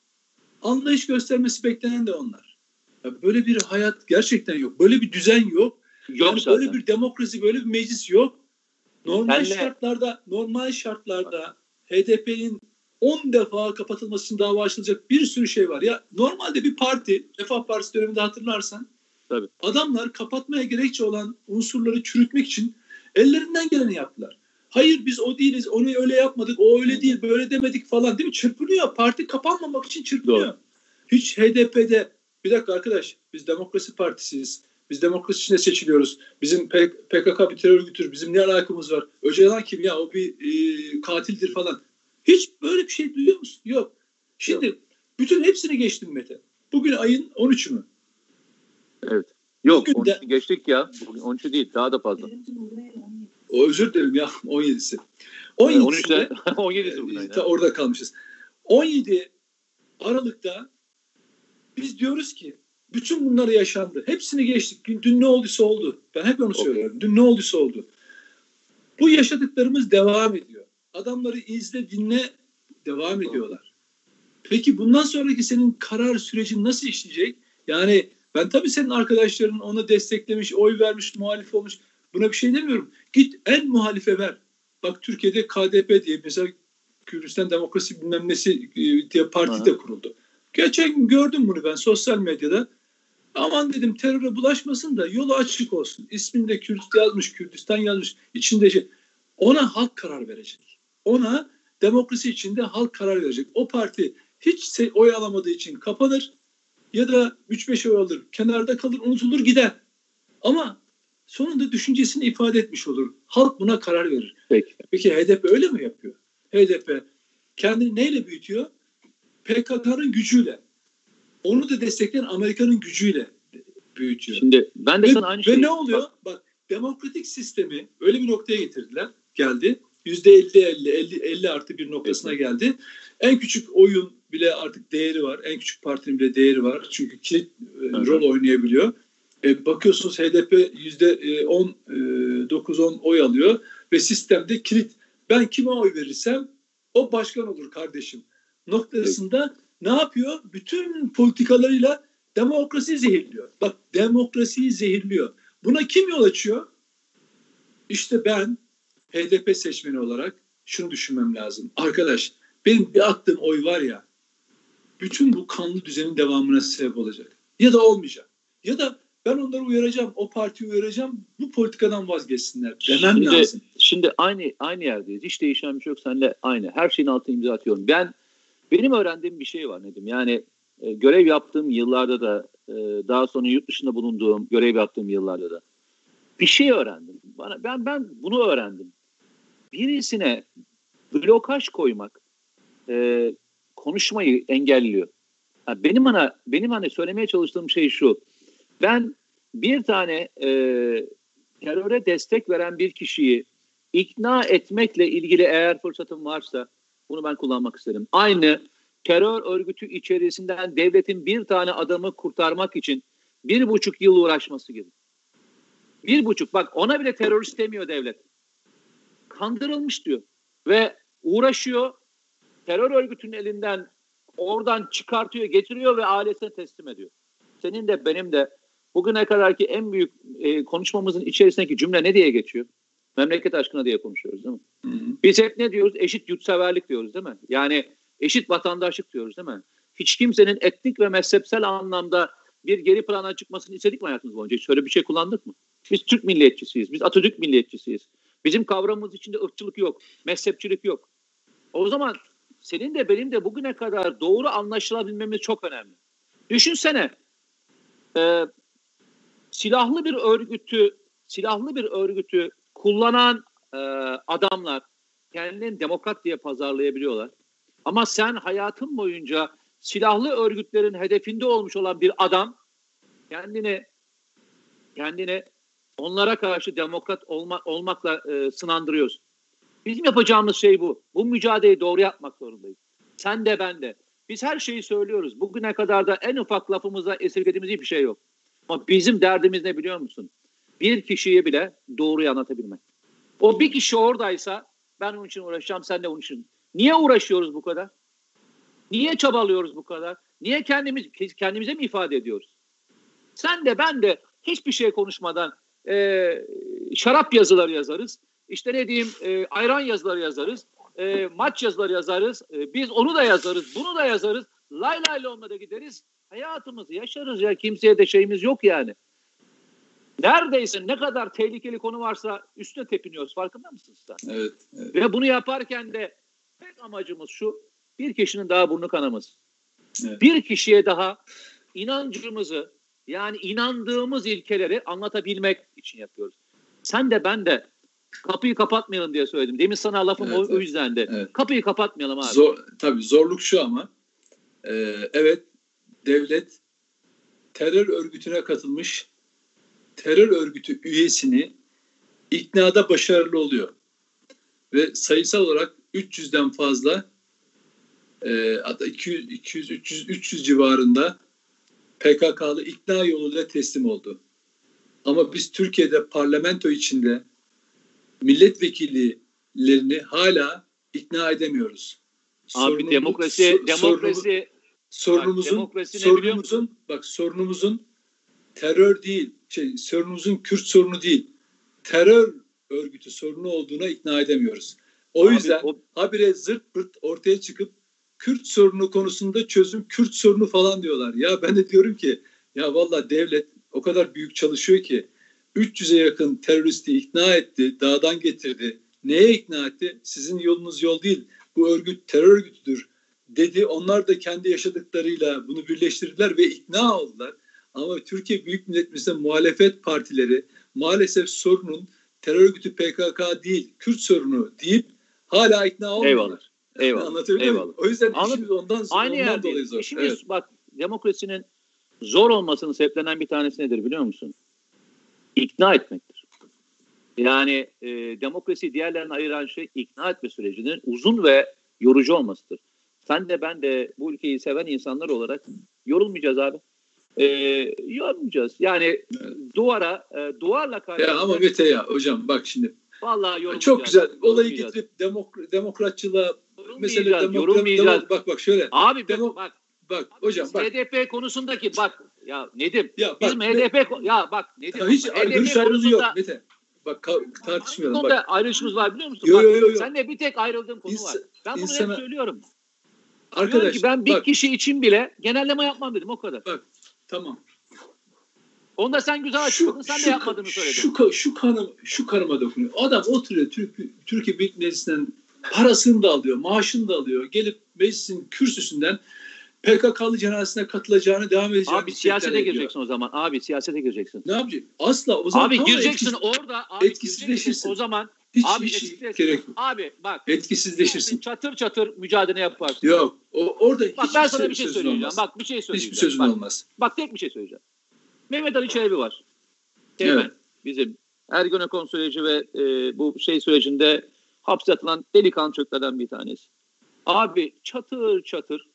anlayış göstermesi beklenen de onlar. Ya böyle bir hayat gerçekten yok. Böyle bir düzen yok. Yok yani zaten. Böyle bir demokrasi, böyle bir meclis yok. Normal Senle... şartlarda, normal şartlarda HDP'nin 10 defa kapatılması için dava açılacak bir sürü şey var. Ya normalde bir parti, Refah Partisi döneminde hatırlarsan Tabii. adamlar kapatmaya gerekçe olan unsurları çürütmek için ellerinden geleni yaptılar. Hayır biz o değiliz, onu öyle yapmadık, o öyle değil, böyle demedik falan değil mi? Çırpınıyor. Parti kapanmamak için çırpınıyor. Doğru. Hiç HDP'de bir dakika arkadaş biz demokrasi partisiyiz. Biz demokrasi içinde seçiliyoruz. Bizim PKK bir terör örgütüdür. Bizim ne alakamız var? Öcalan kim ya? O bir e, katildir falan. Hiç böyle bir şey duyuyor musun? Yok. Şimdi Yok. bütün hepsini geçtim Mete. Bugün ayın 13'ü mü? Evet. Yok Bugün de, geçtik ya. Bugün 13'ü değil daha da fazla. O özür dilerim ya 17'si. 17'si 13'te 17'si bugün. Ta orada kalmışız. 17 Aralık'ta biz diyoruz ki bütün bunlar yaşandı. Hepsini geçtik. Dün ne olduysa oldu. Ben hep onu söylüyorum. Dün ne olduysa oldu. Bu yaşadıklarımız devam ediyor. Adamları izle, dinle, devam ediyorlar. Peki bundan sonraki senin karar sürecin nasıl işleyecek? Yani ben tabii senin arkadaşların onu desteklemiş, oy vermiş, muhalif olmuş. Buna bir şey demiyorum. Git en muhalife ver. Bak Türkiye'de KDP diye mesela Kürdistan Demokrasi bilmem nesi e, diye parti de kuruldu. Geçen gün gördüm bunu ben sosyal medyada. Aman dedim teröre bulaşmasın da yolu açık olsun. İsminde Kürt yazmış, Kürdistan yazmış. içinde şey. Ona halk karar verecek. Ona demokrasi içinde halk karar verecek. O parti hiç oy alamadığı için kapanır ya da 3-5 oy alır, kenarda kalır, unutulur gider. Ama sonunda düşüncesini ifade etmiş olur. Halk buna karar verir. Peki. Peki HDP öyle mi yapıyor? HDP kendini neyle büyütüyor? PKK'nın gücüyle. Onu da destekleyen Amerika'nın gücüyle büyütüyor. Şimdi ben de ve, sana aynı şeyi... Ve ne oluyor? Bak, Bak demokratik sistemi öyle bir noktaya getirdiler. Geldi. Yüzde 50 50 50 50 artı bir noktasına geldi. En küçük oyun bile artık değeri var. En küçük partinin bile değeri var. Çünkü kilit e, rol oynayabiliyor. E, bakıyorsunuz HDP yüzde 10 e, 9-10 e, oy alıyor ve sistemde kilit. Ben kime oy verirsem o başkan olur kardeşim. Noktasında ne yapıyor? Bütün politikalarıyla demokrasiyi zehirliyor. Bak demokrasiyi zehirliyor. Buna kim yol açıyor? İşte ben HDP seçmeni olarak şunu düşünmem lazım. Arkadaş benim bir attığım oy var ya bütün bu kanlı düzenin devamına sebep olacak. Ya da olmayacak. Ya da ben onları uyaracağım, o partiyi uyaracağım, bu politikadan vazgeçsinler demem şimdi, lazım. Şimdi aynı aynı yerdeyiz. Hiç değişen bir şey yok. Senle aynı. Her şeyin altına imza atıyorum. Ben benim öğrendiğim bir şey var Nedim. Yani e, görev yaptığım yıllarda da e, daha sonra yurt dışında bulunduğum, görev yaptığım yıllarda da bir şey öğrendim. Bana ben ben bunu öğrendim. Birisine blokaj koymak e, konuşmayı engelliyor. Yani benim ana benim hani söylemeye çalıştığım şey şu. Ben bir tane e, teröre destek veren bir kişiyi ikna etmekle ilgili eğer fırsatım varsa bunu ben kullanmak isterim. Aynı terör örgütü içerisinden devletin bir tane adamı kurtarmak için bir buçuk yıl uğraşması gibi. Bir buçuk bak ona bile terörist demiyor devlet. Kandırılmış diyor ve uğraşıyor terör örgütünün elinden oradan çıkartıyor getiriyor ve ailesine teslim ediyor. Senin de benim de bugüne kadarki en büyük e, konuşmamızın içerisindeki cümle ne diye geçiyor? Memleket aşkına diye konuşuyoruz değil mi? Hı hı. Biz hep ne diyoruz? Eşit yurtseverlik diyoruz değil mi? Yani eşit vatandaşlık diyoruz değil mi? Hiç kimsenin etnik ve mezhepsel anlamda bir geri plana çıkmasını istedik mi hayatımız boyunca? Hiç öyle bir şey kullandık mı? Biz Türk milliyetçisiyiz. Biz Atatürk milliyetçisiyiz. Bizim kavramımız içinde ırkçılık yok. Mezhepçilik yok. O zaman senin de benim de bugüne kadar doğru anlaşılabilmemiz çok önemli. Düşünsene e, silahlı bir örgütü silahlı bir örgütü kullanan e, adamlar kendilerini demokrat diye pazarlayabiliyorlar. Ama sen hayatın boyunca silahlı örgütlerin hedefinde olmuş olan bir adam kendini kendini onlara karşı demokrat olma, olmakla e, sınandırıyorsun. Bizim yapacağımız şey bu. Bu mücadeleyi doğru yapmak zorundayız. Sen de ben de. Biz her şeyi söylüyoruz. Bugüne kadar da en ufak lafımıza esirgediğimiz hiçbir şey yok. Ama bizim derdimiz ne biliyor musun? Bir kişiyi bile doğruyu anlatabilmek. O bir kişi oradaysa ben onun için uğraşacağım, sen de onun için. Niye uğraşıyoruz bu kadar? Niye çabalıyoruz bu kadar? Niye kendimiz kendimize mi ifade ediyoruz? Sen de ben de hiçbir şey konuşmadan e, şarap yazıları yazarız. İşte ne diyeyim e, ayran yazıları yazarız. E, maç yazıları yazarız. E, biz onu da yazarız, bunu da yazarız. Lay lay lomla da gideriz. Hayatımızı yaşarız ya. Kimseye de şeyimiz yok yani. Neredeyse ne kadar tehlikeli konu varsa üstüne tepiniyoruz. Farkında mısın sen? Evet, evet. Ve bunu yaparken de tek amacımız şu. Bir kişinin daha burnu kanaması. Evet. Bir kişiye daha inancımızı yani inandığımız ilkeleri anlatabilmek için yapıyoruz. Sen de ben de kapıyı kapatmayalım diye söyledim. Demin sana lafım evet, o, evet. o yüzden de. Evet. Kapıyı kapatmayalım abi. Zor, tabii zorluk şu ama e, evet devlet terör örgütüne katılmış terör örgütü üyesini iknada başarılı oluyor. Ve sayısal olarak 300'den fazla e, hatta 200, 200, 300, 300 civarında PKK'lı ikna yoluyla teslim oldu. Ama biz Türkiye'de parlamento içinde milletvekillerini hala ikna edemiyoruz. Abi Sorunumuz, demokrasi so, demokrasi sorunumuzun bak, demokrasi sorunumuzun bak sorunumuzun terör değil, şey sorunumuzun Kürt sorunu değil. Terör örgütü sorunu olduğuna ikna edemiyoruz. O Abi, yüzden o... habire zırt pırt ortaya çıkıp Kürt sorunu konusunda çözüm Kürt sorunu falan diyorlar. Ya ben de diyorum ki ya valla devlet o kadar büyük çalışıyor ki 300'e yakın teröristi ikna etti, dağdan getirdi. Neye ikna etti? Sizin yolunuz yol değil. Bu örgüt terör örgütüdür dedi. Onlar da kendi yaşadıklarıyla bunu birleştirdiler ve ikna oldular. Ama Türkiye Büyük Millet Meclisi'nde muhalefet partileri maalesef sorunun terör örgütü PKK değil, Kürt sorunu deyip hala ikna olmuyorlar. Eyvallah. Eyvallah. Anlatabiliyor Eyvallah. muyum? O yüzden Anladım. işimiz ondan, Aynı ondan yerde, dolayı zor. İşimiz evet. bak demokrasinin zor olmasının sebeplenen bir tanesi nedir biliyor musun? İkna etmektir. Yani e, demokrasi diğerlerine ayıran şey ikna etme sürecinin uzun ve yorucu olmasıdır. Sen de ben de bu ülkeyi seven insanlar olarak yorulmayacağız abi. Ee, yorulmayacağız. Yani evet. duvara, e, duvarla karşı... Ya ama Mete ya hocam bak şimdi. Vallahi yorulmayacağız. Çok güzel. Olayı getirip demok demokratçılığa mesela demokrat, demok, bak bak şöyle. Abi demok, bak bak hocam bak. HDP konusundaki bak ya Nedim ya bak, bizim HDP ya bak Nedim. hiç HDP ayrılığı yok Mete. Bak tartışmayalım. Bak. ayrışımız var biliyor musun? Yo, yo, yo, yo. Sen de bir tek ayrıldığım konu İnsan, var. Ben bunu insana, hep söylüyorum. Arkadaş ki ben bir bak, kişi için bile genelleme yapmam dedim o kadar. Bak tamam. Onu da sen güzel açıkladın. Sen şu, de yapmadığını söyledin. Şu, şu, kanım, şu kanıma dokunuyor. Adam oturuyor Türk, Türkiye Büyük Meclisi'nden parasını da alıyor, maaşını da alıyor. Gelip meclisin kürsüsünden PKK'lı cenazesine katılacağını devam edeceğini Abi siyasete gireceksin o zaman. Abi siyasete gireceksin. Ne yapacak? Asla o zaman Abi gireceksin etkisiz, orada. Abi etkisizleşirsin. O zaman hiç, abi hiç gerek yok. Abi bak. Etkisizleşirsin. Çatır çatır mücadele yaparsın. Yok. O, orada bak, ben sana bir şey söyleyeceğim. Olmaz. Bak bir şey söyleyeceğim. Hiçbir sözün bak, olmaz. Bak tek bir şey söyleyeceğim. Mehmet Ali Çelebi var. Teğmen. Evet. Bizim Ergonekon süreci ve e, bu şey sürecinde hapse atılan delikanlı çocuklardan bir tanesi. Abi çatır çatır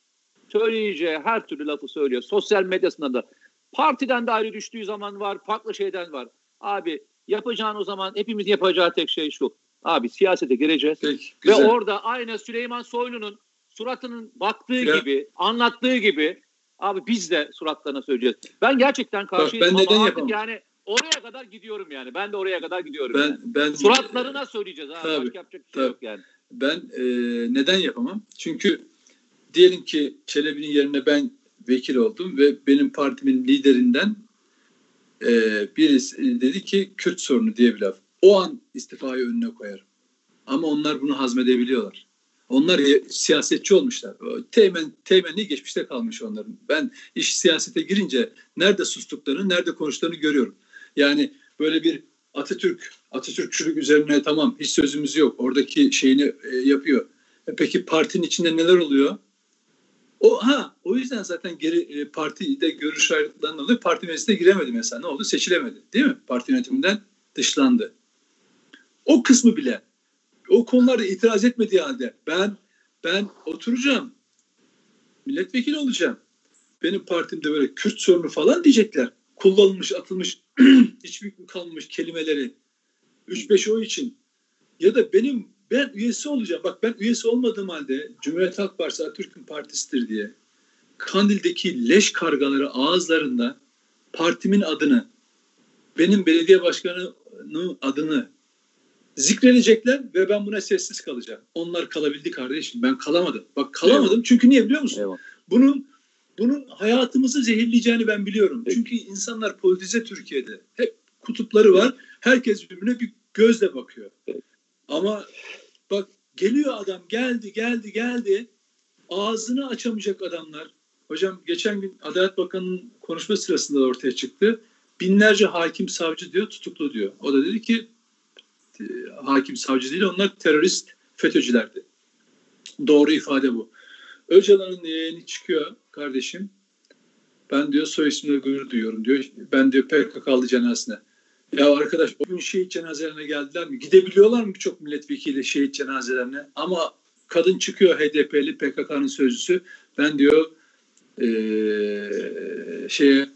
söyleyeceği her türlü lafı söylüyor. Sosyal medyasında da. Partiden de ayrı düştüğü zaman var. Farklı şeyden var. Abi yapacağın o zaman hepimiz yapacağı tek şey şu. Abi siyasete gireceğiz. Peki, ve orada aynı Süleyman Soylu'nun suratının baktığı ya. gibi, anlattığı gibi abi biz de suratlarına söyleyeceğiz. Ben gerçekten karşıyım Bak, ben neden yapamam? yani oraya kadar gidiyorum yani. Ben de oraya kadar gidiyorum. Ben yani. ben Suratlarına söyleyeceğiz ha. Tabii, Başka yapacak bir şey tabii. yok yani. Ben e, neden yapamam? Çünkü diyelim ki Çelebi'nin yerine ben vekil oldum ve benim partimin liderinden e, birisi dedi ki Kürt sorunu diye bir laf. O an istifayı önüne koyarım. Ama onlar bunu hazmedebiliyorlar. Onlar ya- siyasetçi olmuşlar. Teğmen, teğmenliği geçmişte kalmış onların. Ben iş siyasete girince nerede sustuklarını, nerede konuştuklarını görüyorum. Yani böyle bir Atatürk, Atatürkçülük üzerine tamam hiç sözümüz yok. Oradaki şeyini e, yapıyor. E, peki partinin içinde neler oluyor? O ha o yüzden zaten geri e, partide görüş ayrılıklarından dolayı parti meclisine giremedi mesela. Ne oldu? Seçilemedi. Değil mi? Parti yönetiminden dışlandı. O kısmı bile o konularda itiraz etmediği halde ben ben oturacağım. Milletvekili olacağım. Benim partimde böyle Kürt sorunu falan diyecekler. Kullanılmış, atılmış, hiçbir kalmamış kelimeleri 3-5 oy için ya da benim ben üyesi olacağım. Bak ben üyesi olmadığım halde Cumhuriyet Halk Partisi Türk'ün partisidir diye Kandil'deki leş kargaları ağızlarında partimin adını benim belediye başkanının adını zikredecekler ve ben buna sessiz kalacağım. Onlar kalabildi kardeşim. Ben kalamadım. Bak kalamadım. Çünkü niye biliyor musun? Eyvallah. Bunun bunun hayatımızı zehirleyeceğini ben biliyorum. Çünkü insanlar politize Türkiye'de. Hep kutupları var. Herkes birbirine bir gözle bakıyor. Ama bak geliyor adam geldi geldi geldi. Ağzını açamayacak adamlar. Hocam geçen gün Adalet Bakanı'nın konuşma sırasında da ortaya çıktı. Binlerce hakim savcı diyor tutuklu diyor. O da dedi ki hakim savcı değil onlar terörist FETÖ'cülerdi. Doğru ifade bu. Öcalan'ın yeğeni çıkıyor kardeşim. Ben diyor soy ismine gurur duyuyorum diyor. Ben diyor PKK'lı cenazesine. Ya arkadaş o gün şehit cenazelerine geldiler mi? Gidebiliyorlar mı birçok milletvekili şehit cenazelerine? Ama kadın çıkıyor HDP'li PKK'nın sözcüsü. Ben diyor eee şeye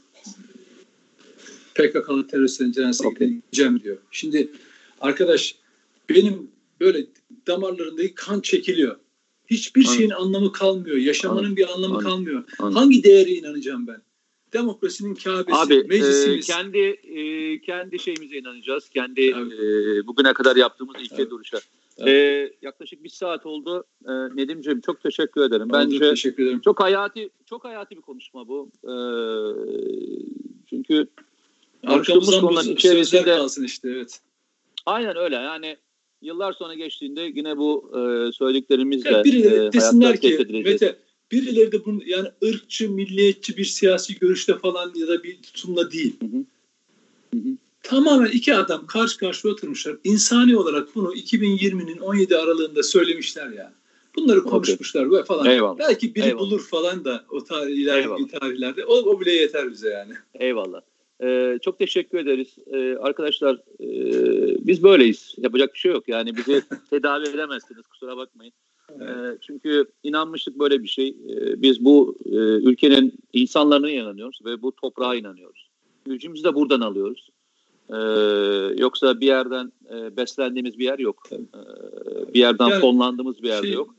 PKK'lı teröristlerin cenazesine Okey. gideceğim diyor. Şimdi arkadaş benim böyle damarlarındaki kan çekiliyor. Hiçbir Anladım. şeyin anlamı kalmıyor. Yaşamanın Anladım. bir anlamı Anladım. kalmıyor. Anladım. Hangi değere inanacağım ben? Demokrasinin Kabe'si, Abi e, meclisimiz. kendi e, kendi şeyimize inanacağız. Kendi Tabii. e, bugüne kadar yaptığımız ilke Tabii. duruşa. Tabii. E, yaklaşık bir saat oldu. E, Nedimciğim çok teşekkür ederim. Oldu, Bence teşekkür ederim. çok hayati çok hayati bir konuşma bu. E, çünkü Arkamızdan konuların içerisinde kalsın işte evet. aynen öyle. Yani yıllar sonra geçtiğinde yine bu e, söylediklerimizle Ya birileri e, desinler hayatlar ki. Mete birileri de bunu yani ırkçı, milliyetçi bir siyasi görüşte falan ya da bir tutumla değil. Hı hı. Hı hı. Tamamen iki adam karşı karşıya oturmuşlar. İnsani olarak bunu 2020'nin 17 aralığında söylemişler ya. Bunları konuşmuşlar ve falan. Eyvallah. Belki biri Eyvallah. bulur falan da o tarihler, Eyvallah. tarihlerde. O, o bile yeter bize yani. Eyvallah. Ee, çok teşekkür ederiz. Ee, arkadaşlar e, biz böyleyiz. Yapacak bir şey yok. Yani bizi tedavi edemezsiniz. Kusura bakmayın. Ee, çünkü inanmışlık böyle bir şey. Ee, biz bu e, ülkenin insanlarına inanıyoruz ve bu toprağa inanıyoruz. Gücümüzü de buradan alıyoruz. Ee, yoksa bir yerden e, beslendiğimiz bir yer yok. Bir yerden Yani fonlandığımız bir yerde şey- yok.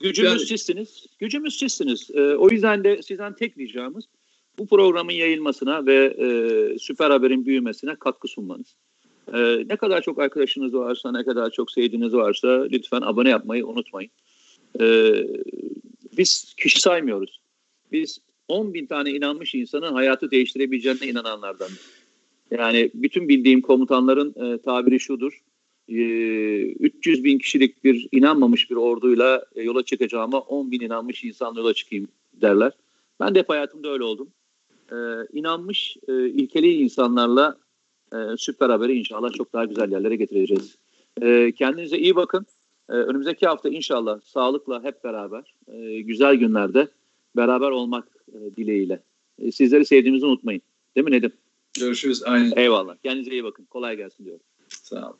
Gücümüz Yani- sizsiniz. Gücümüz sizsiniz. O yüzden de sizden tek ricamız bu programın yayılmasına ve e, süper haberin büyümesine katkı sunmanız. Ee, ne kadar çok arkadaşınız varsa, ne kadar çok sevdiğiniz varsa lütfen abone yapmayı unutmayın. Ee, biz kişi saymıyoruz. Biz 10 bin tane inanmış insanın hayatı değiştirebileceğine inananlardan. Yani bütün bildiğim komutanların e, tabiri şudur. E, 300 bin kişilik bir inanmamış bir orduyla e, yola çıkacağıma 10 bin inanmış insanla yola çıkayım derler. Ben de hep hayatımda öyle oldum. E, inanmış, e, ilkeli insanlarla e, süper haberi inşallah çok daha güzel yerlere getireceğiz. E, kendinize iyi bakın. E, önümüzdeki hafta inşallah sağlıkla hep beraber e, güzel günlerde beraber olmak e, dileğiyle. E, sizleri sevdiğimizi unutmayın. Değil mi Nedim? Görüşürüz. Aynen. Eyvallah. Kendinize iyi bakın. Kolay gelsin diyorum. Sağ olun.